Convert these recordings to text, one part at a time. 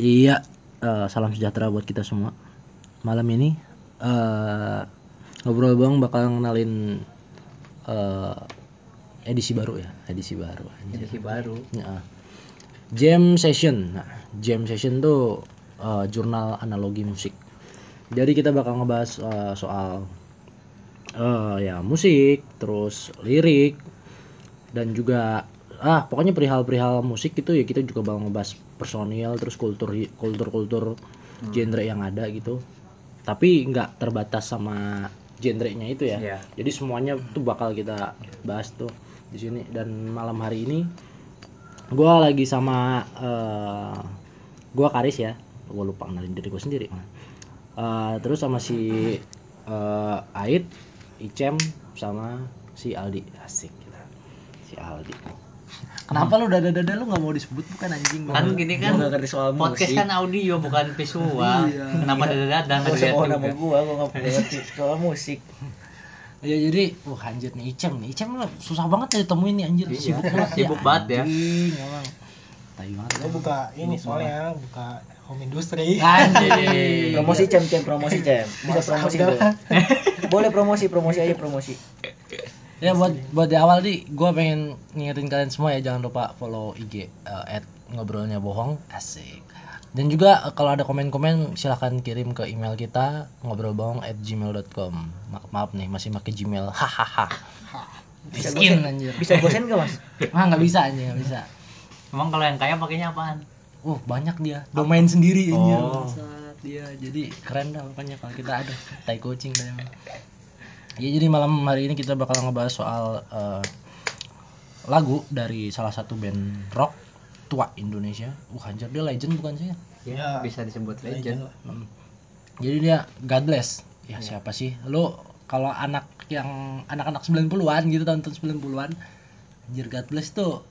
Iya, eh, salam sejahtera buat kita semua. Malam ini eh ngobrol bang bakal ngenalin eh edisi baru ya, edisi baru. anjir. edisi baru Ya. Jam session. Nah, jam session tuh eh, jurnal analogi musik. Jadi kita bakal ngebahas eh, soal eh ya musik, terus lirik dan juga ah pokoknya perihal-perihal musik itu ya kita juga bakal ngebahas personil terus kultur kultur kultur genre yang ada gitu. Tapi nggak terbatas sama genrenya itu ya. Iya. Jadi semuanya tuh bakal kita bahas tuh di sini. Dan malam hari ini gua lagi sama eh gua Karis ya. Gue lupa kenalin diri gue sendiri. Eh, terus sama si eh Ait Icem sama si Aldi. Asik si Aldi kenapa lu dada dada lu nggak mau disebut bukan anjing kan gini kan Gua nggak ngerti soal podcast musik. kan audio bukan visual Iya. kenapa dada dada nggak Gak usah dilihat juga nama gua, gua gak ngerti soal musik. ya jadi wah anjir nih Icem nih Icem lu susah banget ya ditemuin nih anjir Iya, sibuk banget sibuk banget ya. anjing emang tai banget Gue buka ini soalnya buka home industry. anjing Promosi cem cem promosi cem. Bisa promosi. Boleh promosi promosi aja promosi. Ya buat buat di awal nih, gue pengen ngingetin kalian semua ya jangan lupa follow IG eh, at ngobrolnya bohong asik. Dan juga eh, kalau ada komen-komen silahkan kirim ke email kita ngobrolbohong at gmail.com. Maaf, maaf nih masih pakai Gmail. Hahaha. Bisa Miskin anjir. Bisa bosen gak mas? Ah nggak bisa anjir nggak bisa. emang kalau yang kaya pakainya apaan Uh banyak dia domain sendiri anjir. Oh. Dia jadi keren dah pokoknya kalau kita ada tai coaching dah emang. Ya jadi malam hari ini kita bakal ngebahas soal eh, lagu dari salah satu band rock tua Indonesia. Wah anjir dia legend bukan sih? ya Ya, bisa disebut legend lah. Hmm. Jadi dia God Bless. Ya Iya. siapa sih? Lu kalau anak yang anak-anak 90-an gitu tahun 90-an anjir God Bless tuh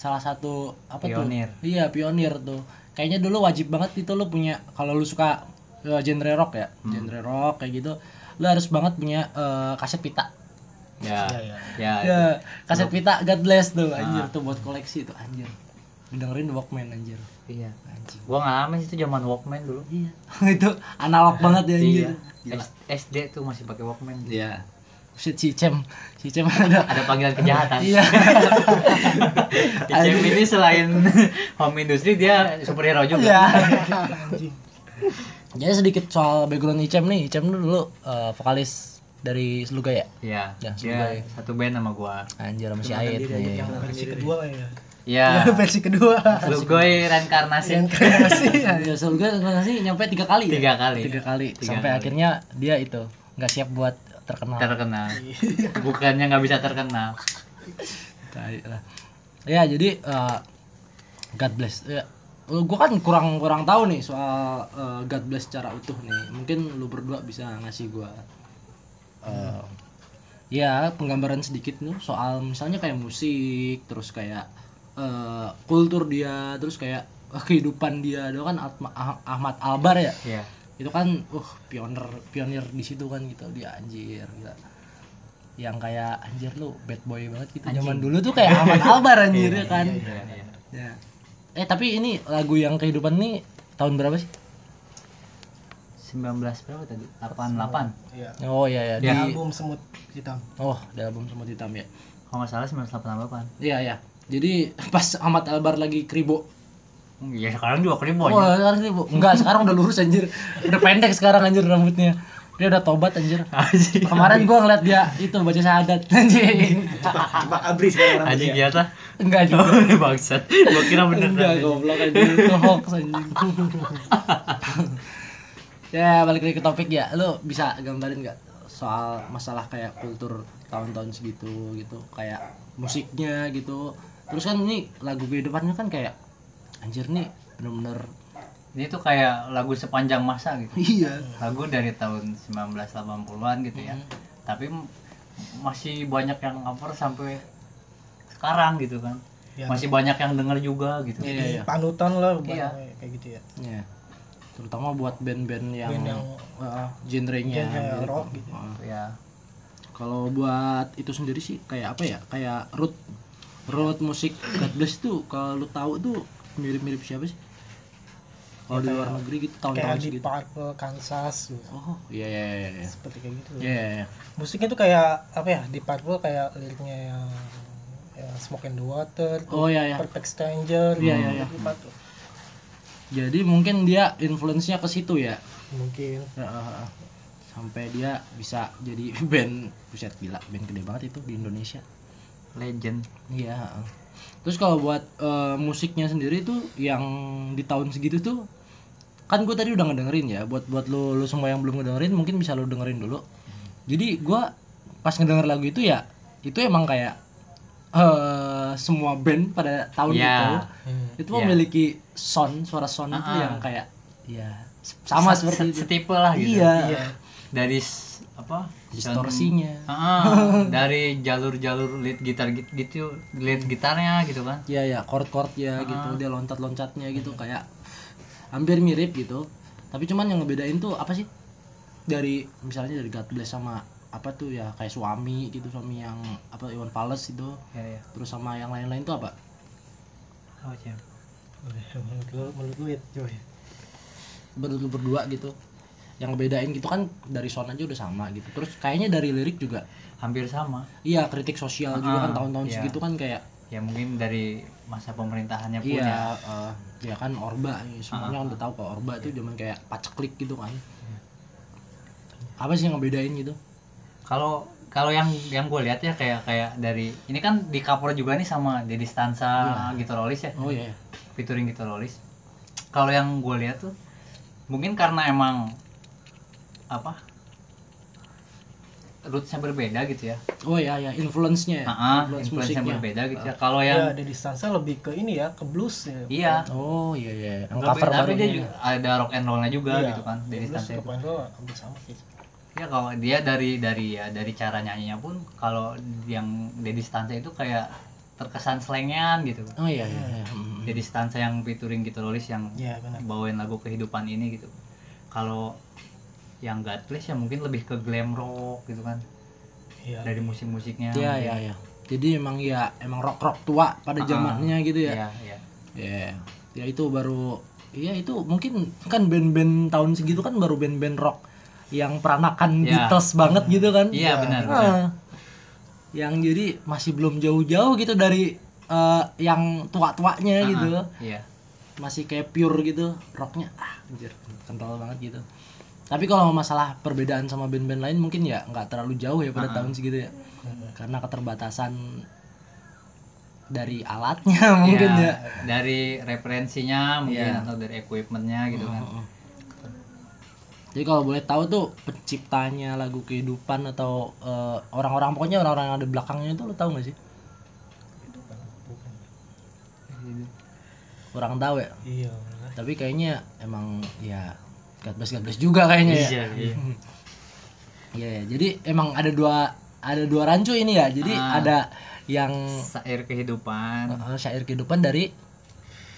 salah satu apa Pionir. tuh? Iya, pionir tuh. Kayaknya dulu wajib banget itu lu punya kalau lu suka eh, genre rock ya, Hmm. genre rock kayak gitu, lu harus banget punya eh, kaset pita. ya Iya, iya. ya Ya, kaset Lu- pita God Bless tuh anjir Ah. tuh buat koleksi tuh anjir. Dengerin Walkman anjir. iya Anjing. gua ngalamin itu zaman walkman dulu Iya. itu analog banget ya anjir. iya SD tuh masih pakai walkman Iya. Shit, si Cem, si Cem ada. ada panggilan kejahatan Iya. Icem ini selain home industry dia superhero juga Iya. Jadi sedikit soal background Icem nih. Icem tuh dulu eh, vokalis dari Sluga ya? Iya, Ya, sebagai- satu band sama gua. Anjir sama si Ait kenalkan Versi kedua ya. Iya. Versi kedua. Lugoy reinkarnasi. Reinkarnasi. Anjir Sluga sih nyampe tiga kali ya? Tiga kali. Tiga kali. Tiga Sampai kali. akhirnya dia itu nggak siap buat terkenal. Terkenal. Bukannya nggak bisa terkenal. Tai lah. Ya jadi eh, God bless. Ya, gue kan kurang kurang tahu nih soal eh, God bless secara utuh nih. Mungkin lu berdua bisa ngasih gua eh, ya penggambaran sedikit nih soal misalnya kayak musik, terus kayak eh, kultur dia, terus kayak eh, kehidupan dia. Dia kan Ah- Ahmad Albar ya. Iya. Itu kan uh pionir pionir di situ kan gitu dia anjir gila. Yang kayak anjir lu bad boy banget gitu. Zaman dulu tuh kayak Ahmad Albar anjir ya kan. Iya, iya. Ya. Eh tapi ini lagu yang kehidupan nih tahun berapa sih? 19 berapa tadi? 88. Iya. Oh iya ya, Di di album semut hitam. Oh, di album Semut Hitam ya. Kalau nggak salah 1988. Iya ya. Jadi pas Ahmad Albar lagi kribo. Iya, sekarang juga kribo Oh, aja. sekarang kribo. Enggak, sekarang udah lurus anjir. Udah pendek sekarang anjir rambutnya. Dia udah tobat anjir. Kemarin gua ngeliat dia itu baca syahadat anjing. Pak Abri sekarang Anjing rambutnya. biasa. Enggak juga. Oh, bangsat. Gua kira bener. Enggak, goblok anjing. Itu hoax anjing. ya, balik lagi ke topik ya. Lu bisa gambarin nggak soal masalah kayak kultur tahun-tahun segitu gitu, kayak musiknya gitu. Terus kan ini lagu kehidupannya kan kayak anjir nih bener-bener Ini tuh kayak lagu sepanjang masa gitu. iya. Lagu dari tahun 1980-an gitu ya. Hmm. Tapi masih banyak yang cover sampai sekarang gitu kan. Ya. Masih banyak yang denger juga gitu. Iya, Jadi iya. panutan lah Iya. buat kayak gitu ya. Iya. Terutama buat band-band yang, Band yang uh, genrenya genre mirip. rock gitu. Uh, Ya. Kalau buat itu sendiri sih kayak apa ya? Kayak root root musik God Bless tuh kalau lu tahu tuh mirip-mirip siapa sih? kalau Ya, di kayak- luar negeri gitu kayak tahun-tahun di segitu Purple Kansas gitu. oh iya iya iya iya seperti kayak gitu Iya, iya, iya. musiknya tuh kayak apa ya di Purple kayak liriknya yang ya, Smoke in the Water oh iya iya. Perfect Stranger Iya, iya, iya. Purple. jadi mungkin dia influence-nya ke situ ya? Mungkin. Ya, ah. sampai dia bisa jadi band buset gila band gede banget itu di Indonesia. Legend. Iya terus kalau buat eh, musiknya sendiri tuh yang di tahun segitu tuh kan gue tadi udah ngedengerin ya buat buat lo lo semua yang belum ngedengerin mungkin bisa lo dengerin dulu. Jadi gua pas ngedenger lagu itu ya itu emang kayak eh semua band pada tahun Iya. itu hmm. itu Iya. memiliki sound suara sound itu Ah, ah. yang kayak ya sama Se- seperti se- itu setipe lah gitu Iya. Iya. dari apa distorsinya Ah, dari jalur-jalur lead gitar git- gitu lead gitarnya gitu kan Iya ya chord-chord ya gitu dia loncat-loncatnya gitu kayak hampir mirip gitu tapi cuman yang ngebedain tuh apa sih dari misalnya dari God Bless sama apa tuh ya kayak suami gitu suami yang apa Iwan Fals itu. Ya ya. Terus sama yang lain-lain tuh apa? Oh, iya. menurut lu menurut lu ya coy berdua berdua gitu yang ngebedain gitu kan dari sound aja udah sama gitu. Terus kayaknya dari lirik juga hampir sama. Iya kritik sosial juga Ah, kan tahun-tahun iya. segitu kan kayak ya mungkin dari masa pemerintahannya pun iya ya eh, ya kan orba ya, semuanya Ah, kan udah tahu kalau orba itu zaman kayak paceklik gitu kan. Apa sih yang ngebedain gitu kalau kalau yang yang gue lihat ya kayak kayak dari ini kan di cover juga nih sama Dedi Stansa Gitarolis ya? Oh iya. Featuring Gitarolis kalau yang gue lihat tuh mungkin karena emang apa rootsnya berbeda gitu ya. Oh iya ya influence-nya ya? Ah, influence influence yang musiknya. berbeda gitu ya. Kalau ya yang ada distansa lebih ke ini ya ke blues ya. Iya. Oh iya iya yang tapi, cover tapi dia ya. juga ada rock and rollnya juga Iya, gitu kan blues Stansa ke itu point roll hampir sama sih ya kalau dia dari dari ya dari cara nyanyinya pun kalau yang Dedi Stansa itu kayak terkesan slengan gitu. Oh iya iya, iya. Hmm. Dedi Stansa yang featuring Gitarolis yang Iya, benar. bawain lagu kehidupan ini gitu. Kalau yang God Bless ya mungkin lebih ke glam rock gitu kan. Iya. Dari musik-musiknya iya iya iya. Jadi emang ya emang rock rock tua pada Ah, zamannya gitu ya. Iya iya. Ya ya itu baru Iya itu mungkin kan band-band tahun segitu kan baru band-band rock yang peranakan Ya. Beatles banget gitu kan. Iya, benar, Ah. benar. Yang jadi masih belum jauh-jauh gitu dari eh, yang tua-tuanya Ah, gitu. ah, iya Masih kayak pure gitu rocknya. Ah, anjir, kental banget gitu. Tapi kalau masalah perbedaan sama band-band lain mungkin ya nggak terlalu jauh ya pada Ah, ah. tahun segitu ya. Karena keterbatasan dari alatnya mungkin ya. dari referensinya mungkin Iya. atau dari equipmentnya gitu kan Heeh. Jadi kalau boleh tahu tuh penciptanya lagu kehidupan atau eh, orang-orang pokoknya orang-orang yang ada di belakangnya itu lo tahu nggak sih? Kurang tahu ya. iya. Tapi kayaknya emang ya God bless God bless juga kayaknya ya. Iya, iya. Iya, ya. jadi emang ada dua ada dua rancu ini ya. Jadi Ah. ada yang Sair kehidupan eh, syair kehidupan dari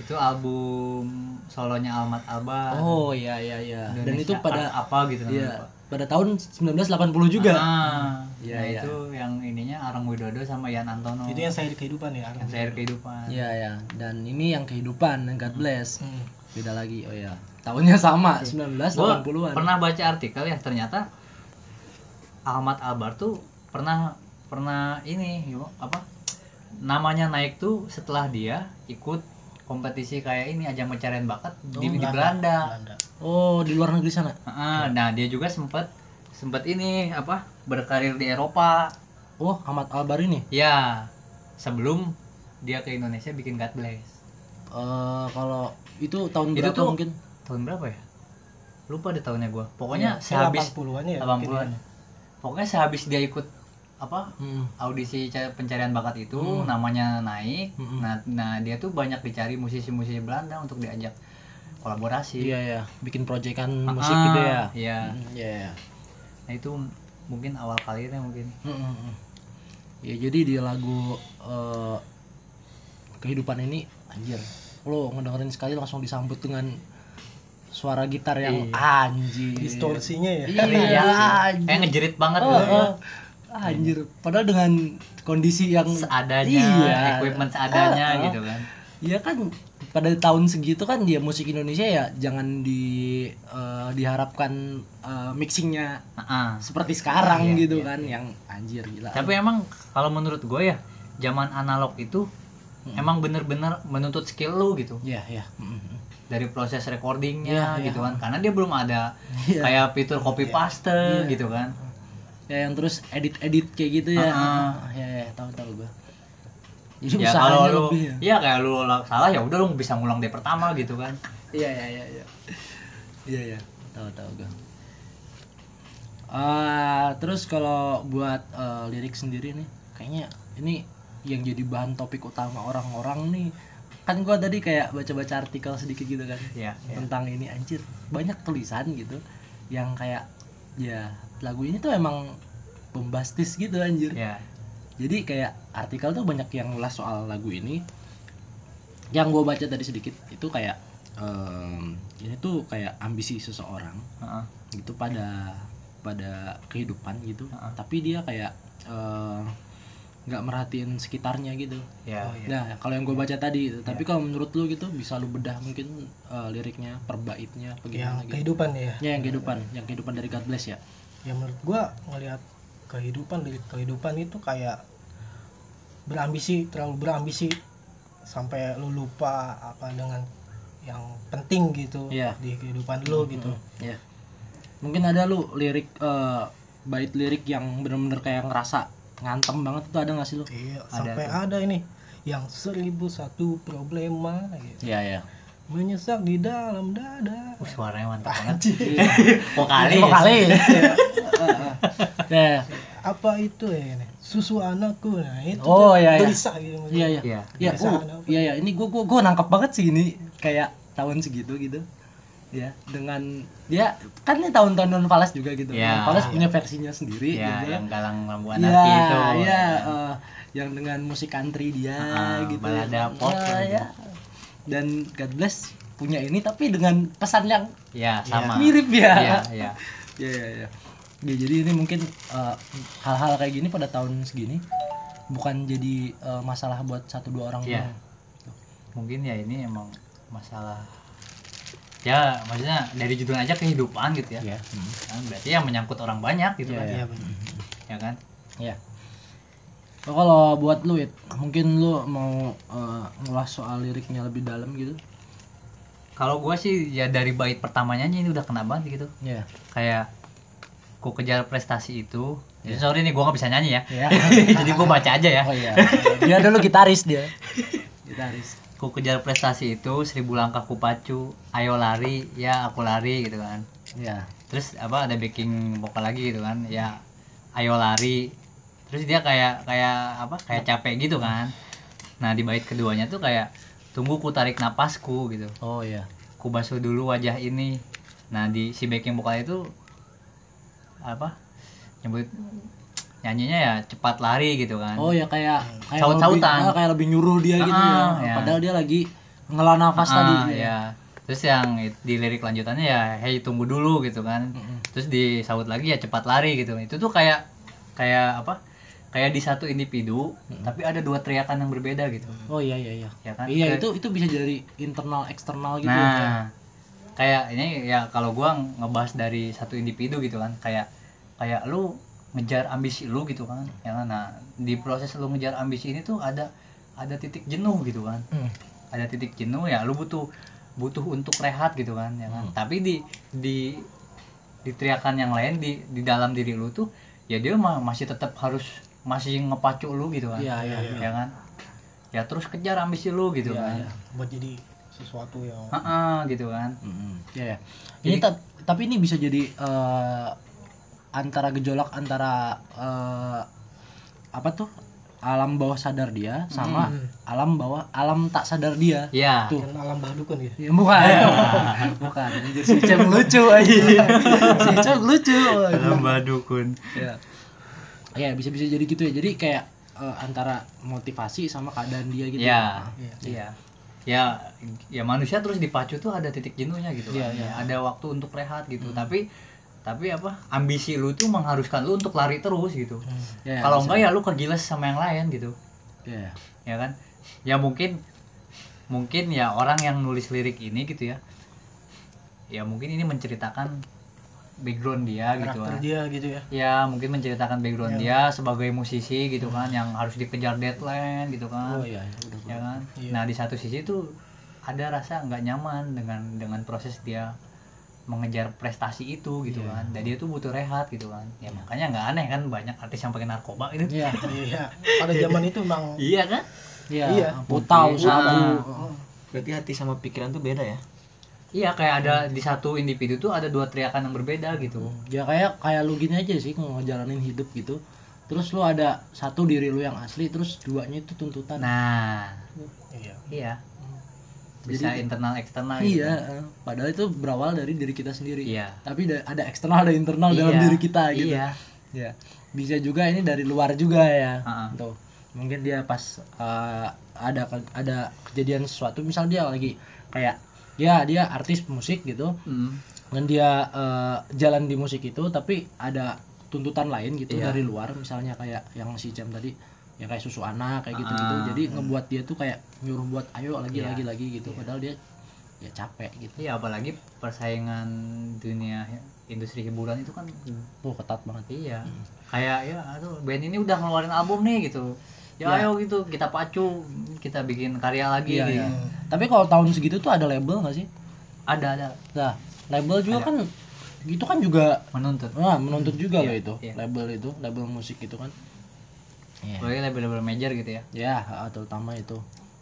itu album solonya Almat Albar Oh iya iya iya. Dan itu pada Art apa gitu namanya, Iya, pada tahun 1980 juga. Ah, Iya, nah iya. itu yang ininya Arang Widodo sama Yan Antono itu yang saya kehidupan ya yang Sair kehidupan Iya ya. Dan ini yang kehidupan yang God bless. Hmm. Beda lagi. Oh ya. Tahunnya sama Gua 1980-an. pernah baca artikel ya ternyata Ahmad Albar tuh pernah pernah ini yo, apa namanya naik tuh setelah dia ikut kompetisi kayak ini ajang pencarian bakat di, di Belanda. Belanda. Oh, di luar negeri sana. Ah, nah dia juga sempet sempet ini apa berkarir di Eropa Oh, Ahmad Albar ini. ya sebelum dia ke Indonesia bikin God Bless Eh kalau itu tahun Itu berapa tuh- mungkin? tahun berapa ya lupa deh tahunnya gua pokoknya Iya, sehabis 80-an ya, 80-an mungkin ya. pokoknya sehabis dia ikut apa Hmm. audisi ca- pencarian bakat itu Hmm. namanya naik Hmm. nah nah dia tuh banyak dicari musisi-musisi Belanda untuk diajak kolaborasi Iya ya, bikin proyekan Ah, musik gitu ya. iya. Hmm, Iya ya. nah itu mungkin awal karirnya mungkin Hmm, hmm, hmm. Ya jadi di lagu eh, kehidupan ini anjir. Lo ngedengerin sekali langsung disambut dengan suara gitar yang anjir. distorsinya ya Iya, anjir. kayak ngejerit banget Oh, gitu ya. oh. Anjir, padahal dengan kondisi yang seadanya Iya. equipment seadanya Ah, ah. gitu kan ya kan pada tahun segitu kan dia musik Indonesia ya jangan di eh, diharapkan eh, mixingnya Heeh. seperti sekarang Iya, gitu iya, kan yang anjir gila tapi emang kalau menurut gue ya zaman analog itu Hmm. emang bener-bener menuntut skill lu gitu ya ya Mm, mm. dari proses recordingnya Iya, iya. gitu kan karena dia belum ada Iya. kayak fitur copy paste Iya. gitu kan ya yang terus edit edit kayak gitu ya Ah. ya ya tahu tahu gua jadi ya kalau lu lebih ya iya kayak lu la- salah ya udah lu bisa ngulang dari pertama gitu kan Iya iya iya iya. Iya iya, tahu tahu gue. Ah, terus kalau buat eh, lirik sendiri nih, kayaknya ini yang jadi bahan topik utama orang-orang nih. Kan gua tadi kayak baca-baca artikel sedikit gitu kan Iya, iya. tentang ini anjir. Banyak tulisan gitu yang kayak ya lagu ini tuh emang bombastis gitu anjir. ya Jadi kayak artikel tuh banyak yang ngulas soal lagu ini. Yang gue baca tadi sedikit itu kayak em, ini tuh kayak ambisi seseorang Heeh. gitu pada pada kehidupan gitu. Heeh. Tapi dia kayak eh, nggak merhatiin sekitarnya gitu. ya Nah kalau yang gue baca tadi, tapi kalau menurut lu gitu bisa lu bedah mungkin eh, liriknya, perbaitnya, apa yang gitu. kehidupan ya Ya yang kehidupan, yang kehidupan dari God Bless ya. Ya menurut gua ngelihat kehidupan dari kehidupan itu kayak berambisi terlalu berambisi sampai lu lupa apa dengan yang penting gitu Iya. di kehidupan lu gitu Ya. Mungkin ada lu lirik eh, bait lirik yang bener-bener kayak ngerasa ngantem banget itu ada gak sih lu? iya Ada sampai tuh. ada ini yang seribu satu problema gitu Iya ya. Menyesak di dalam dada Uh, suaranya mantap banget Anjir. vokali Kok kali? Ya. apa itu ya ini susu anakku nah itu Oh, iya, iya. gelisah gitu Iya iya. Iya. Iya, oh, apa? iya ya. Ini gua gua gua nangkep banget sih ini kayak tahun segitu gitu. Ya, dengan ya kan ini tahun-tahun non Falas juga gitu. Iya. Non Falas punya versinya sendiri ya gitu. yang galang lampu Iya, anarki itu iya, eh, yang dengan musik country dia Ah, gitu. balada pop Nah, gitu. ya. Dan God Bless punya ini tapi dengan pesan yang ya sama mirip ya. iya iya Iya, iya, iya. Ya, jadi ini mungkin eh, hal-hal kayak gini pada tahun segini bukan jadi eh, masalah buat satu dua orang doang. mungkin ya ini emang masalah ya maksudnya dari judulnya aja kehidupan gitu ya Iya. Hmm. Kan berarti yang menyangkut orang banyak gitu Iya, kan iya. iya benar ya kan Iya. Oh, kalau buat lu, It, mungkin lu mau eh, ngulas soal liriknya lebih dalam gitu. kalau gua sih ya dari bait pertamanya aja ini udah kena banget gitu Iya. kayak ku kejar prestasi itu Iya. sorry nih gua nggak bisa nyanyi ya Iya. jadi gua baca aja ya Oh iya. Dia dulu gitaris dia. Gitaris. ku kejar prestasi itu seribu langkah ku pacu ayo lari ya aku lari gitu kan Iya. terus apa ada backing vokal lagi gitu kan ya ayo lari terus dia kayak kayak apa kayak capek gitu kan nah di bait keduanya tuh kayak tunggu ku tarik napasku gitu Oh iya. ku basuh dulu wajah ini nah di si backing vokal itu apa nyebut nyanyinya ya cepat lari gitu kan Oh ya kayak kayak Saut-sautan. lebih, ah, kayak lebih nyuruh dia gitu Ah, ya. ya. Padahal dia lagi ngela nafas Ah, tadi. ya terus yang di lirik lanjutannya ya hey tunggu dulu gitu kan Mm-mm. terus disaut lagi ya cepat lari gitu itu tuh kayak kayak apa kayak di satu individu tapi ada dua teriakan yang berbeda gitu Oh iya iya iya. ya kan Iya Kayak- itu itu bisa dari internal eksternal gitu. ya. nah kayak ini ya kalau gua ngebahas dari satu individu gitu kan kayak kayak lu ngejar ambisi lu gitu kan ya kan nah di proses lu ngejar ambisi ini tuh ada ada titik jenuh gitu kan Hmm. ada titik jenuh ya lu butuh butuh untuk rehat gitu kan ya kan Hmm. tapi di di di teriakan yang lain di di dalam diri lu tuh ya dia mah masih tetap harus masih ngepacu lu gitu kan Iya, iya, ya kan ya terus kejar ambisi lu gitu Iya, kan iya. buat jadi sesuatu yang Heeh, gitu kan Mm-mm. Iya ya. Ini Jadi- ta- tapi ini bisa jadi eh, antara gejolak antara eh, apa tuh alam bawah sadar dia sama Hmm. alam bawah alam tak sadar dia. ya Tuh. dan alam bawah dukun ya Ya, bukan. bukan. Anjir, si Icem lucu aja. si Icem lucu. lomba dukun ya. Ya, bisa bisa jadi gitu ya. Jadi kayak eh, antara motivasi sama keadaan dia gitu. ya Iya. iya ya ya manusia terus dipacu tuh ada titik jenuhnya gitu Iya, kan iya. Ya, ada waktu untuk rehat gitu tapi tapi apa ambisi lu tuh mengharuskan lu untuk lari terus gitu Ya, kalau enggak ya lu kegiles sama yang lain gitu Ya. ya kan ya mungkin mungkin ya orang yang nulis lirik ini gitu ya ya mungkin ini menceritakan background dia gitu karakter kan dia gitu ya ya mungkin menceritakan background Ya. dia sebagai musisi gitu kan yang harus dikejar deadline gitu kan oh iya udah ya kan Iya. nah di satu sisi tuh ada rasa nggak nyaman dengan dengan proses dia mengejar prestasi itu gitu Iya. kan dan dia tuh butuh rehat gitu kan ya makanya nggak aneh kan banyak artis yang pakai narkoba itu iya iya pada zaman itu emang iya kan iya Iya. putau sabu Ah. Berarti hati sama pikiran tuh beda ya? Iya kayak ada di satu individu tuh ada dua teriakan yang berbeda gitu. Ya kayak kayak lu gini aja sih ngejalanin hidup gitu. Terus lu ada satu diri lu yang asli terus duanya itu tuntutan. Nah. Iya. Iya. Bisa Jadi- internal eksternal gitu. iya eh, padahal itu berawal dari diri kita sendiri. Iya. tapi da- ada eksternal ada internal dalam Iya, diri kita gitu. Iya. Ya. Bisa juga ini dari luar juga ya. Ha-ha. tuh. Mungkin dia pas eh, ada ada kejadian sesuatu misal dia lagi kayak ya dia artis musik gitu. Hmm. dan dia eh, jalan di musik itu tapi ada tuntutan lain gitu Iya. dari luar. Misalnya kayak yang si Jam tadi yang kayak susu anak kayak gitu gitu Ah. jadi ngebuat dia tuh kayak nyuruh buat ayo lagi Iya. lagi lagi gitu. Padahal dia ya capek gitu. Iya apalagi persaingan dunia industri hiburan itu kan oh ketat banget. Iya. Kayak ya aduh band ini udah ngeluarin album nih gitu ya Ya. ayo gitu kita pacu kita bikin karya lagi Iya, gitu. iya. tapi kalau tahun segitu tuh ada label nggak sih ada ada nah label juga Ada. kan itu kan juga menuntut nah, menuntut juga Iya, loh itu iya. label itu label musik itu kan Iya. Apalagi label-label major gitu ya ya terutama itu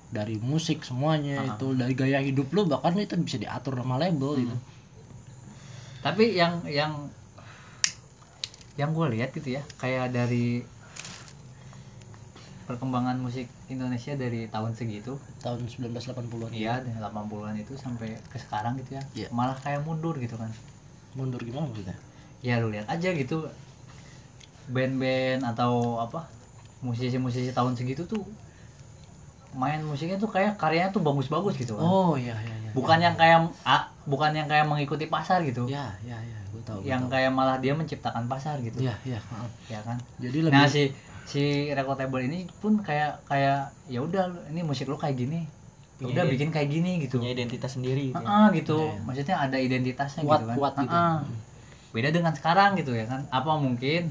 dari musik semuanya Ah. itu dari gaya hidup lu bahkan itu bisa diatur sama label Hmm. gitu tapi yang yang yang gue lihat gitu ya kayak dari perkembangan musik Indonesia dari tahun segitu. Tahun 1980-an iya dari 80-an itu sampai ke sekarang gitu ya. Iya. malah kayak mundur gitu kan. Mundur gimana maksudnya? Ya lu lihat aja gitu. Band-band atau apa musisi-musisi tahun segitu tuh main musiknya tuh kayak karyanya tuh bagus-bagus gitu kan. Oh iya iya iya. Bukan ya. yang kayak ah, bukan yang kayak mengikuti pasar gitu. Ya ya ya gue tahu gua yang tahu. kayak malah dia menciptakan pasar gitu. Ya ya heeh. ya kan? Jadi lebih nah si si record label ini pun kayak kayak ya udah ini musik lu kayak gini. Ya udah bikin kayak gini gitu. Punya identitas sendiri gitu ya. Ah, gitu. Iya, iya. maksudnya ada identitasnya kuat gitu kan. kuat gitu. Ah. beda dengan sekarang gitu ya kan. Apa mungkin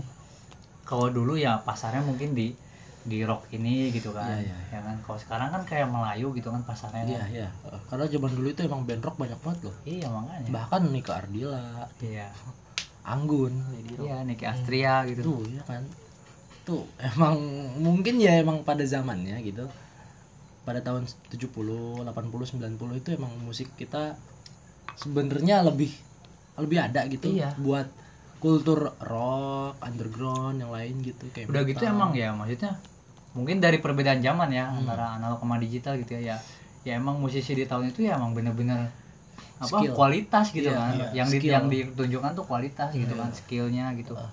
kalau dulu ya pasarnya mungkin di di rock ini gitu kan. Iya, iya, iya. ya kan. Kalau sekarang kan kayak Melayu gitu kan pasarnya iya kan. Iya Eh, karena zaman dulu itu emang band rock banyak banget loh. Iya makanya. Bahkan Nika Ardila iya. Anggun iya Niki Astria gitu. Tuh ya kan tuh emang mungkin ya emang pada zamannya gitu pada tahun 70 80 90 itu emang musik kita sebenarnya lebih lebih ada gitu Iya. buat kultur rock underground yang lain gitu kayak udah gitu emang ya maksudnya mungkin dari perbedaan zaman ya Hmm. antara analog sama digital gitu ya ya ya emang musisi di tahun itu ya emang bener-bener apa Skill. kualitas gitu Iya, kan iya, yang di, skill. yang ditunjukkan tuh kualitas gitu Iya. kan skillnya gitu Ah.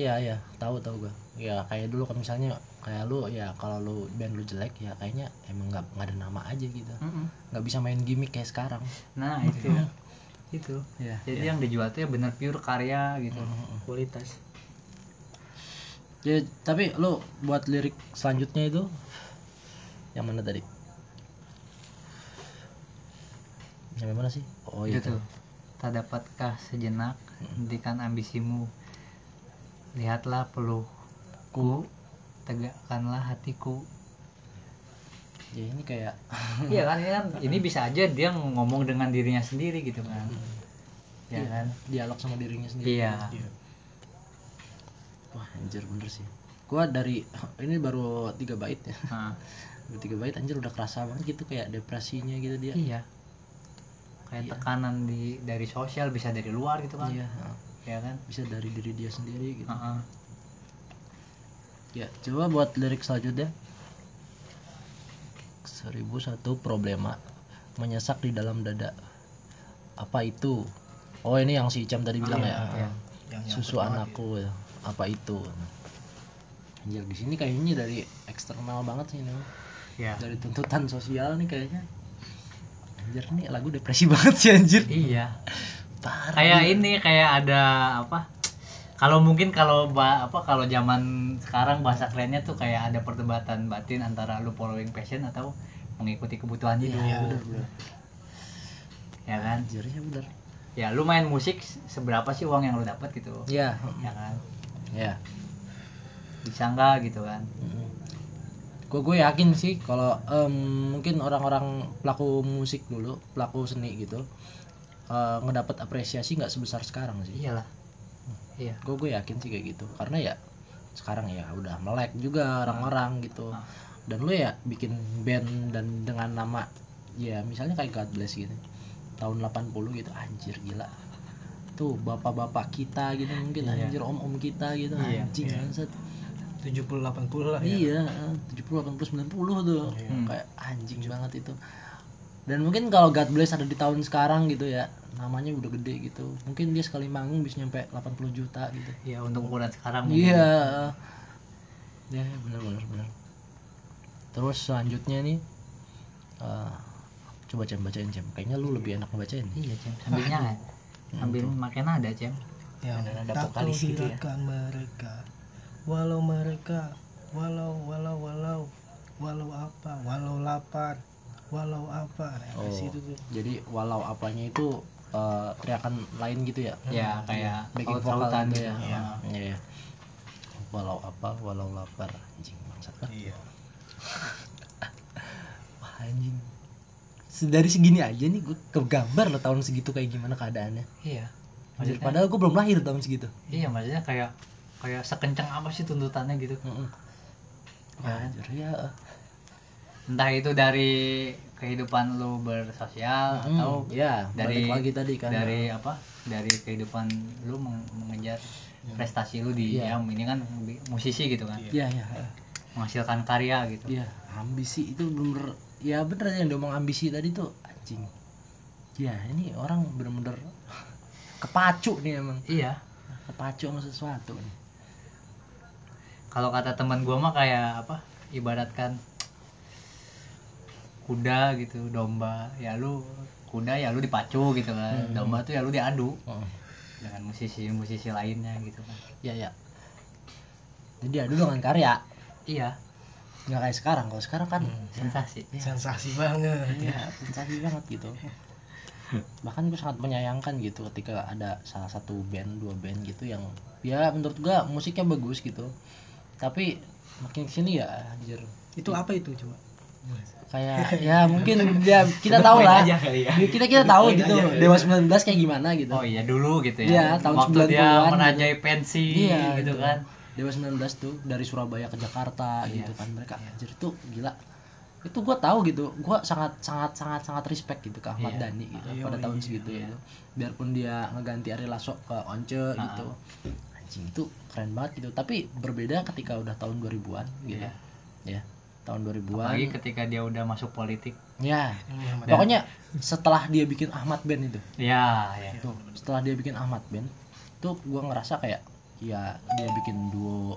Iya iya. Tahu tahu gua. Ya kayak dulu kan misalnya kayak lu ya kalau lu band lu jelek ya kayaknya emang nggak nggak ada nama aja gitu. Nggak bisa main gimmick kayak sekarang. Nah itu. Itu. Ya jadi yang dijual tuh ya bener pure karya gitu. Kualitas. Ya, tapi lu buat lirik selanjutnya itu yang mana tadi? Yang mana sih? Oh itu. gitu tak dapatkah sejenak hentikan ambisimu lihatlah peluhku tegakkanlah hatiku Ya ini kayak iya kan ini kan ini bisa aja dia ngomong dengan dirinya sendiri gitu kan ya Iya, kan dialog sama dirinya sendiri. iya Wah, anjir bener sih. Gua dari ini baru tiga bait ya. Nah, Baru tiga bait anjir udah kerasa banget gitu kayak depresinya gitu dia. iya kayak Iya. tekanan di dari sosial bisa dari luar gitu kan Iya. Ya kan bisa dari diri dia sendiri gitu. Heeh. Ya, coba buat lirik selanjutnya. Seribu satu problema menyesak di dalam dada. Apa itu? Oh ini yang si Icam tadi bilang Iya, ya. iya. yang, Susu anakku ya. Apa itu? Anjir di sini kayaknya dari eksternal banget sih ini. ya Dari tuntutan sosial nih kayaknya. Anjir nih lagu depresi banget sih anjir. iya Parah. kayak ini kayak ada apa kalau mungkin kalau apa kalau zaman sekarang bahasa kerennya tuh kayak ada perdebatan batin antara lu following passion atau mengikuti kebutuhan hidup Iya, bener bener. ya kan Anjir ya bener. ya lu main musik seberapa sih uang yang lu dapat gitu Iya, ya kan ya. bisa nggak gitu kan Gue gue yakin sih kalau em, mungkin orang-orang pelaku musik dulu, pelaku seni gitu, eh, ngedapat apresiasi nggak sebesar sekarang sih. iyalah iya Gue gue yakin sih kayak gitu, karena ya sekarang ya udah melek juga orang-orang gitu. Ah. Dan lu ya bikin band dan dengan nama ya misalnya kayak God Bless gitu. Tahun 80 gitu anjir gila. Tuh bapak-bapak kita gitu mungkin Iya. anjir om-om kita gitu Iya, anjing iya. bangsat. 70 80 lah ya. Iya, 70 80 90 tuh. Hmm. Kayak anjing banget itu. Dan mungkin kalau God Bless ada di tahun sekarang gitu ya, namanya udah gede gitu. Mungkin dia sekali manggung bisa nyampe 80 juta gitu. ya untuk ukuran sekarang mungkin. Iya. Ya, benar benar benar. Terus selanjutnya nih eh, coba Cem bacain Cem. Kayaknya lu lebih enak ngebacain. iya cem sambil nyanyi sambil makin nada cem yang Ada nada tak vokalis gitu ya. mereka walau mereka walau walau walau walau apa walau lapar walau apa nah, Oh, di situ tuh jadi walau apanya itu eh, teriakan lain gitu ya? ya kayak backing saut-sautan vokal gitu gitu ya. Iya. Iya. iya. Walau apa, walau lapar, anjing bangsat kan. iya Wah, anjing. Dari segini aja nih gue kegambar loh tahun segitu kayak gimana keadaannya. iya Anjir, Maksudnya- padahal gue belum lahir tahun segitu. iya maksudnya kayak kayak sekencang apa sih tuntutannya gitu Heeh. Ya kan? Anjir ya. entah itu dari kehidupan lu bersosial Hmm, atau ya, dari lagi tadi kan. dari apa dari kehidupan lu meng- mengejar prestasi lu di Iya. yang ini kan musisi gitu kan Iya, iya. menghasilkan karya gitu Iya, ambisi itu bener ya bener yang diomong ambisi tadi tuh anjing. Ya, ini orang bener-bener kepacu nih emang. iya Kepacu sama sesuatu nih. kalau kata teman gua mah kayak apa ibaratkan kuda gitu domba ya lu kuda ya lu dipacu gitu kan Hmm. domba tuh ya lu diadu Heeh. dengan musisi-musisi lainnya gitu kan Ya ya. Jadi adu dengan karya, iya nggak kayak sekarang. Kalau sekarang kan sensasi ya, sensasi banget ya, ya sensasi banget gitu. Bahkan gue sangat menyayangkan gitu ketika ada salah satu band, dua band gitu yang ya menurut gua musiknya bagus gitu. Tapi makin ke sini ya anjir itu apa itu coba kayak ya mungkin ya kita tahu lah aja kali ya. kita kita tahu gitu aja. Dewa 19 kayak gimana gitu oh iya dulu gitu ya Iya, tahun waktu 90-an dia gitu. menajai pensi Iya, gitu itu. kan Dewa 19 tuh dari Surabaya ke Jakarta Iya. gitu kan mereka anjir itu gila itu gua tahu gitu gua sangat sangat sangat sangat respect gitu ke Ahmad Iya. Dhani gitu Iya, pada tahun iya, segitu iya. gitu biarpun dia ngeganti Ari Lasso ke Once Ah. gitu anjing itu keren banget gitu tapi berbeda ketika udah tahun 2000-an gitu Iya. ya tahun apalagi 2000-an ketika dia udah masuk politik. Ya Iya, Mat. pokoknya setelah dia bikin Ahmad Band itu. Ya ya tuh setelah dia bikin Ahmad Band tuh gua ngerasa kayak ya dia bikin duo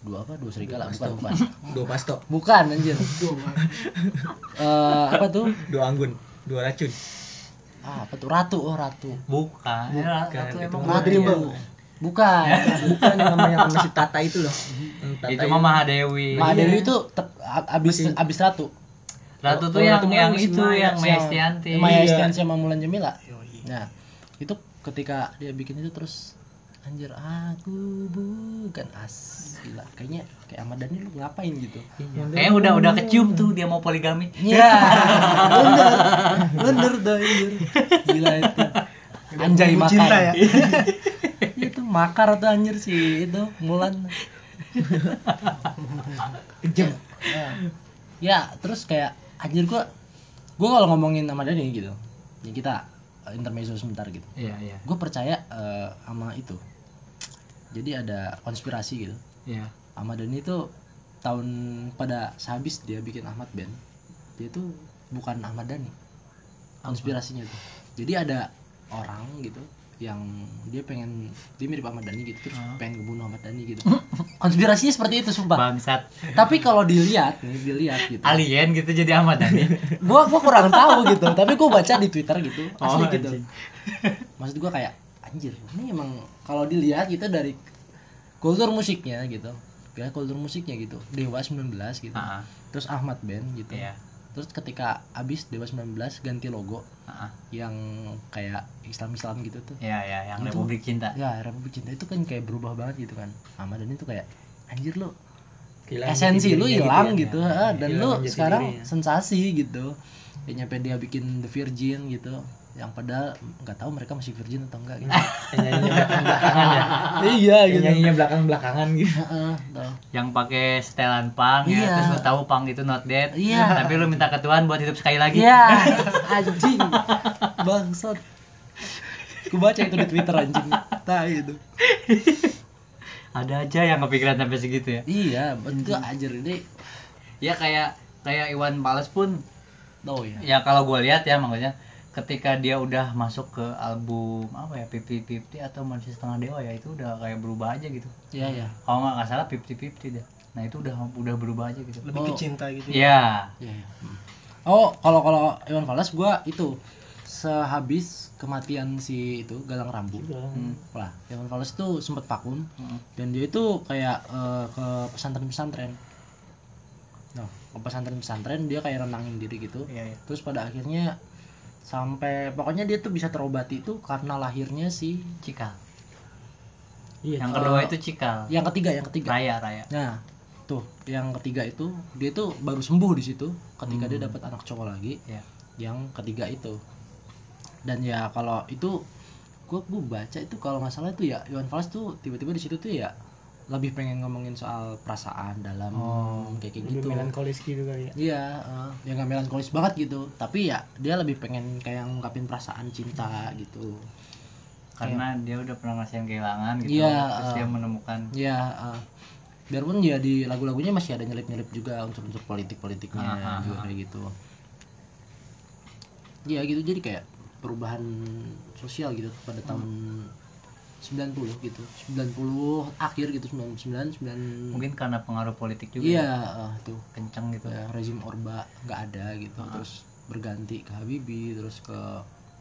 duo apa? Duo serigala bukan bukan. Dua pasto, bukan anjir. Eh, apa tuh? Dua anggun, dua racun. ah, apa tuh? Ratu oh ratu. Bukan, ya, Bukan, itu emang ratu. bukan. Bukan yang namanya sama si Tata itu loh. Tata itu mah Mahadewi. Mahadewi Iya. itu tep- abis Masih- abis ratu ratu tuh Oh, yang yang masih itu yang Maya Estianti Yang Maya Iya. Estianti sama Mulan Jamila nah itu ketika dia bikin itu terus anjir aku bukan as gila kayaknya kayak Ahmad Dhani lu ngapain gitu Iya. kayaknya udah udah kecium tuh dia mau poligami Iya, bener, bener tuh anjir. Gila itu. Anjay makar. cinta ya. itu makar tuh anjir sih itu Mulan. Kejam. Ya terus kayak anjir gua gua kalau ngomongin sama Dani gitu. Ya kita uh, intermezzo sebentar gitu. iya iya Gue percaya eh, sama itu. Jadi ada konspirasi gitu. iya Ahmad Dhani itu tahun pada sehabis dia bikin Ahmad Band dia itu bukan Ahmad Dhani konspirasinya tuh jadi ada orang gitu yang dia pengen dia mirip Ahmad Dhani gitu terus Ah. pengen ngebunuh Ahmad Dhani gitu. Konspirasinya seperti itu sumpah. Bangsat. Tapi kalau dilihat nih dilihat gitu. alien gitu jadi Ahmad Dhani. Gua gua kurang tahu gitu tapi gua baca di Twitter gitu Oh, asli gitu. anjing. maksud gua kayak anjir ini emang kalau dilihat gitu dari kultur musiknya gitu ya kultur musiknya gitu Dewa 19 gitu Ah, terus Ahmad Band gitu. Iya terus ketika abis Dewa 19 ganti logo ah. yang kayak Islam Islam gitu tuh ya ya yang Itu- Republik Cinta ya Republik Cinta itu kan kayak berubah banget gitu kan Ahmad Dhani tuh kayak anjir lu Kehilangan esensi lu hilang ya. gitu, ha, dan lu sekarang dirinya. sensasi gitu kayak nyampe dia bikin The Virgin gitu yang padahal nggak tahu mereka masih virgin atau enggak gitu nyanyinya belakang-belakangan ya. iya Yang nyanyinya belakang-belakangan gitu. Heeh, tuh. yang pakai setelan pang ya Iya. terus lu tahu pang itu not dead Iya. tapi lu minta ke Tuhan buat hidup sekali lagi Iya, anjing. Bangsat. Gue baca itu di Twitter anjing. Tai itu. ada aja yang kepikiran sampai segitu ya Iya, betul anjir ini. ya kayak kayak Iwan Fals pun Oh ya. ya kalau gue lihat ya makanya ketika dia udah masuk ke album apa ya Fifty Fifty atau Manusia Setengah Dewa ya itu udah kayak berubah aja gitu Iya, iya. kalau nggak nggak salah Fifty Fifty deh nah itu udah udah berubah aja gitu lebih Oh. ke cinta gitu Iya Iya, iya. Hmm. Oh, kalau kalau Iwan Fals gua itu sehabis kematian si itu Galang Rambu. Hmm. Lah, Iwan Fals tuh sempat vakum Mm. dan dia itu kayak eh, ke pesantren-pesantren. Nah, ke pesantren-pesantren dia kayak renangin diri gitu. iya iya terus pada akhirnya sampai pokoknya dia tuh bisa terobati itu karena lahirnya si Cikal. Iya. yang kedua itu Cikal. yang ketiga yang ketiga. Raya Raya. Nah tuh yang ketiga itu dia tuh baru sembuh di situ ketika dia Hmm. dapat anak cowok lagi ya yang ketiga itu. Dan ya kalau itu gua gua baca itu kalau nggak salah itu ya Iwan Fals tuh tiba-tiba di situ tuh ya lebih pengen ngomongin soal perasaan dalam Oh, kayak kayak gitu melankolis gitu kali ya. Iya, eh, ya nggak melankolis banget gitu. Tapi ya dia lebih pengen kayak ngungkapin perasaan cinta gitu. karena dia udah pernah ngerasain kehilangan gitu Iya, terus eh. dia menemukan Ya, eh, biarpun ya di lagu-lagunya masih ada nyelip-nyelip juga unsur-unsur politik-politiknya juga kayak gitu. Iya gitu jadi kayak perubahan sosial gitu pada tahun 90 gitu. 90 akhir gitu 99 9 mungkin karena pengaruh politik juga Iya, ya, eh, tuh. kencang gitu. Ya, rezim Orba nggak ada gitu. Ah. terus berganti ke Habibie terus ke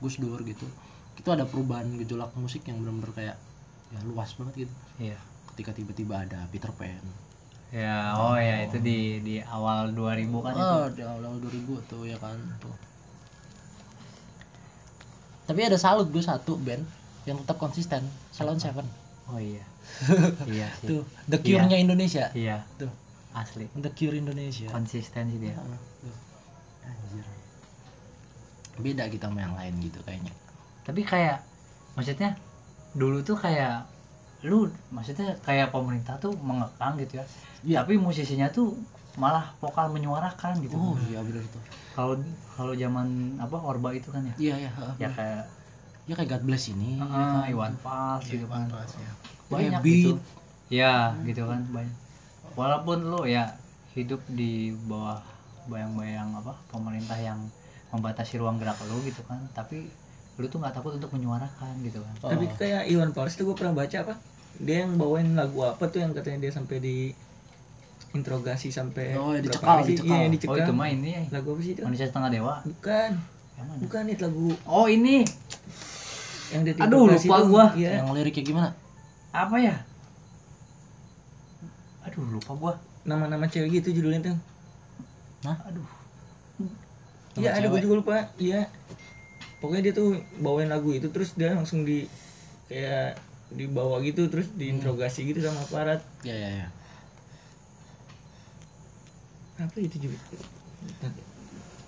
Gus Dur gitu. Itu ada perubahan gejolak musik yang benar-benar kayak ya luas banget gitu. Iya. Ketika tiba-tiba ada Peter Pan. Ya oh ya itu di di awal 2000 kan itu? Oh di awal 2000 tuh ya kan tuh. Tapi ada salut gue satu band yang tetap konsisten Salon Seven. Oh iya. Iya sih. Tuh The Cure-nya Indonesia. Iya. Tuh. Asli. The Cure Indonesia. Konsisten sih dia. Tuh. anjir. Beda kita sama yang lain gitu kayaknya. Tapi kayak maksudnya dulu tuh kayak lu maksudnya kayak pemerintah tuh mengekang gitu ya. Iya. tapi musisinya tuh malah vokal menyuarakan gitu. Oh iya bener tuh. kalau kalau zaman apa orba itu kan ya? Iya ya. heeh, ya kayak Ya kayak God Bless ini. ya ah, kan? Iwan Fals gitu kan Pas, ya. banyak Beat. gitu ya gitu kan banyak walaupun lu ya hidup di bawah bayang-bayang apa pemerintah yang membatasi ruang gerak lu gitu kan tapi lu tuh nggak takut untuk menyuarakan gitu kan Tapi Oh. kayak Iwan Fals tuh gue pernah baca apa? Dia yang bawain lagu apa tuh yang katanya dia sampai di interogasi sampai Oh, ya, dicekal, hari dicekal. Iya, yang oh dicekal. itu mah ini ya Lagu apa sih itu? manusia setengah dewa Bukan. Bukan itu lagu oh ini yang dia Aduh, lupa tuh. gua. Iya. Yang liriknya gimana? apa ya aduh lupa gua Nama-nama cewek gitu judulnya tuh. aduh Iya, ada gue cewek. juga lupa. Iya. Pokoknya dia tuh bawain lagu itu terus dia langsung di kayak dibawa gitu terus diinterogasi gitu sama aparat. Ya ya ya. Apa itu juga?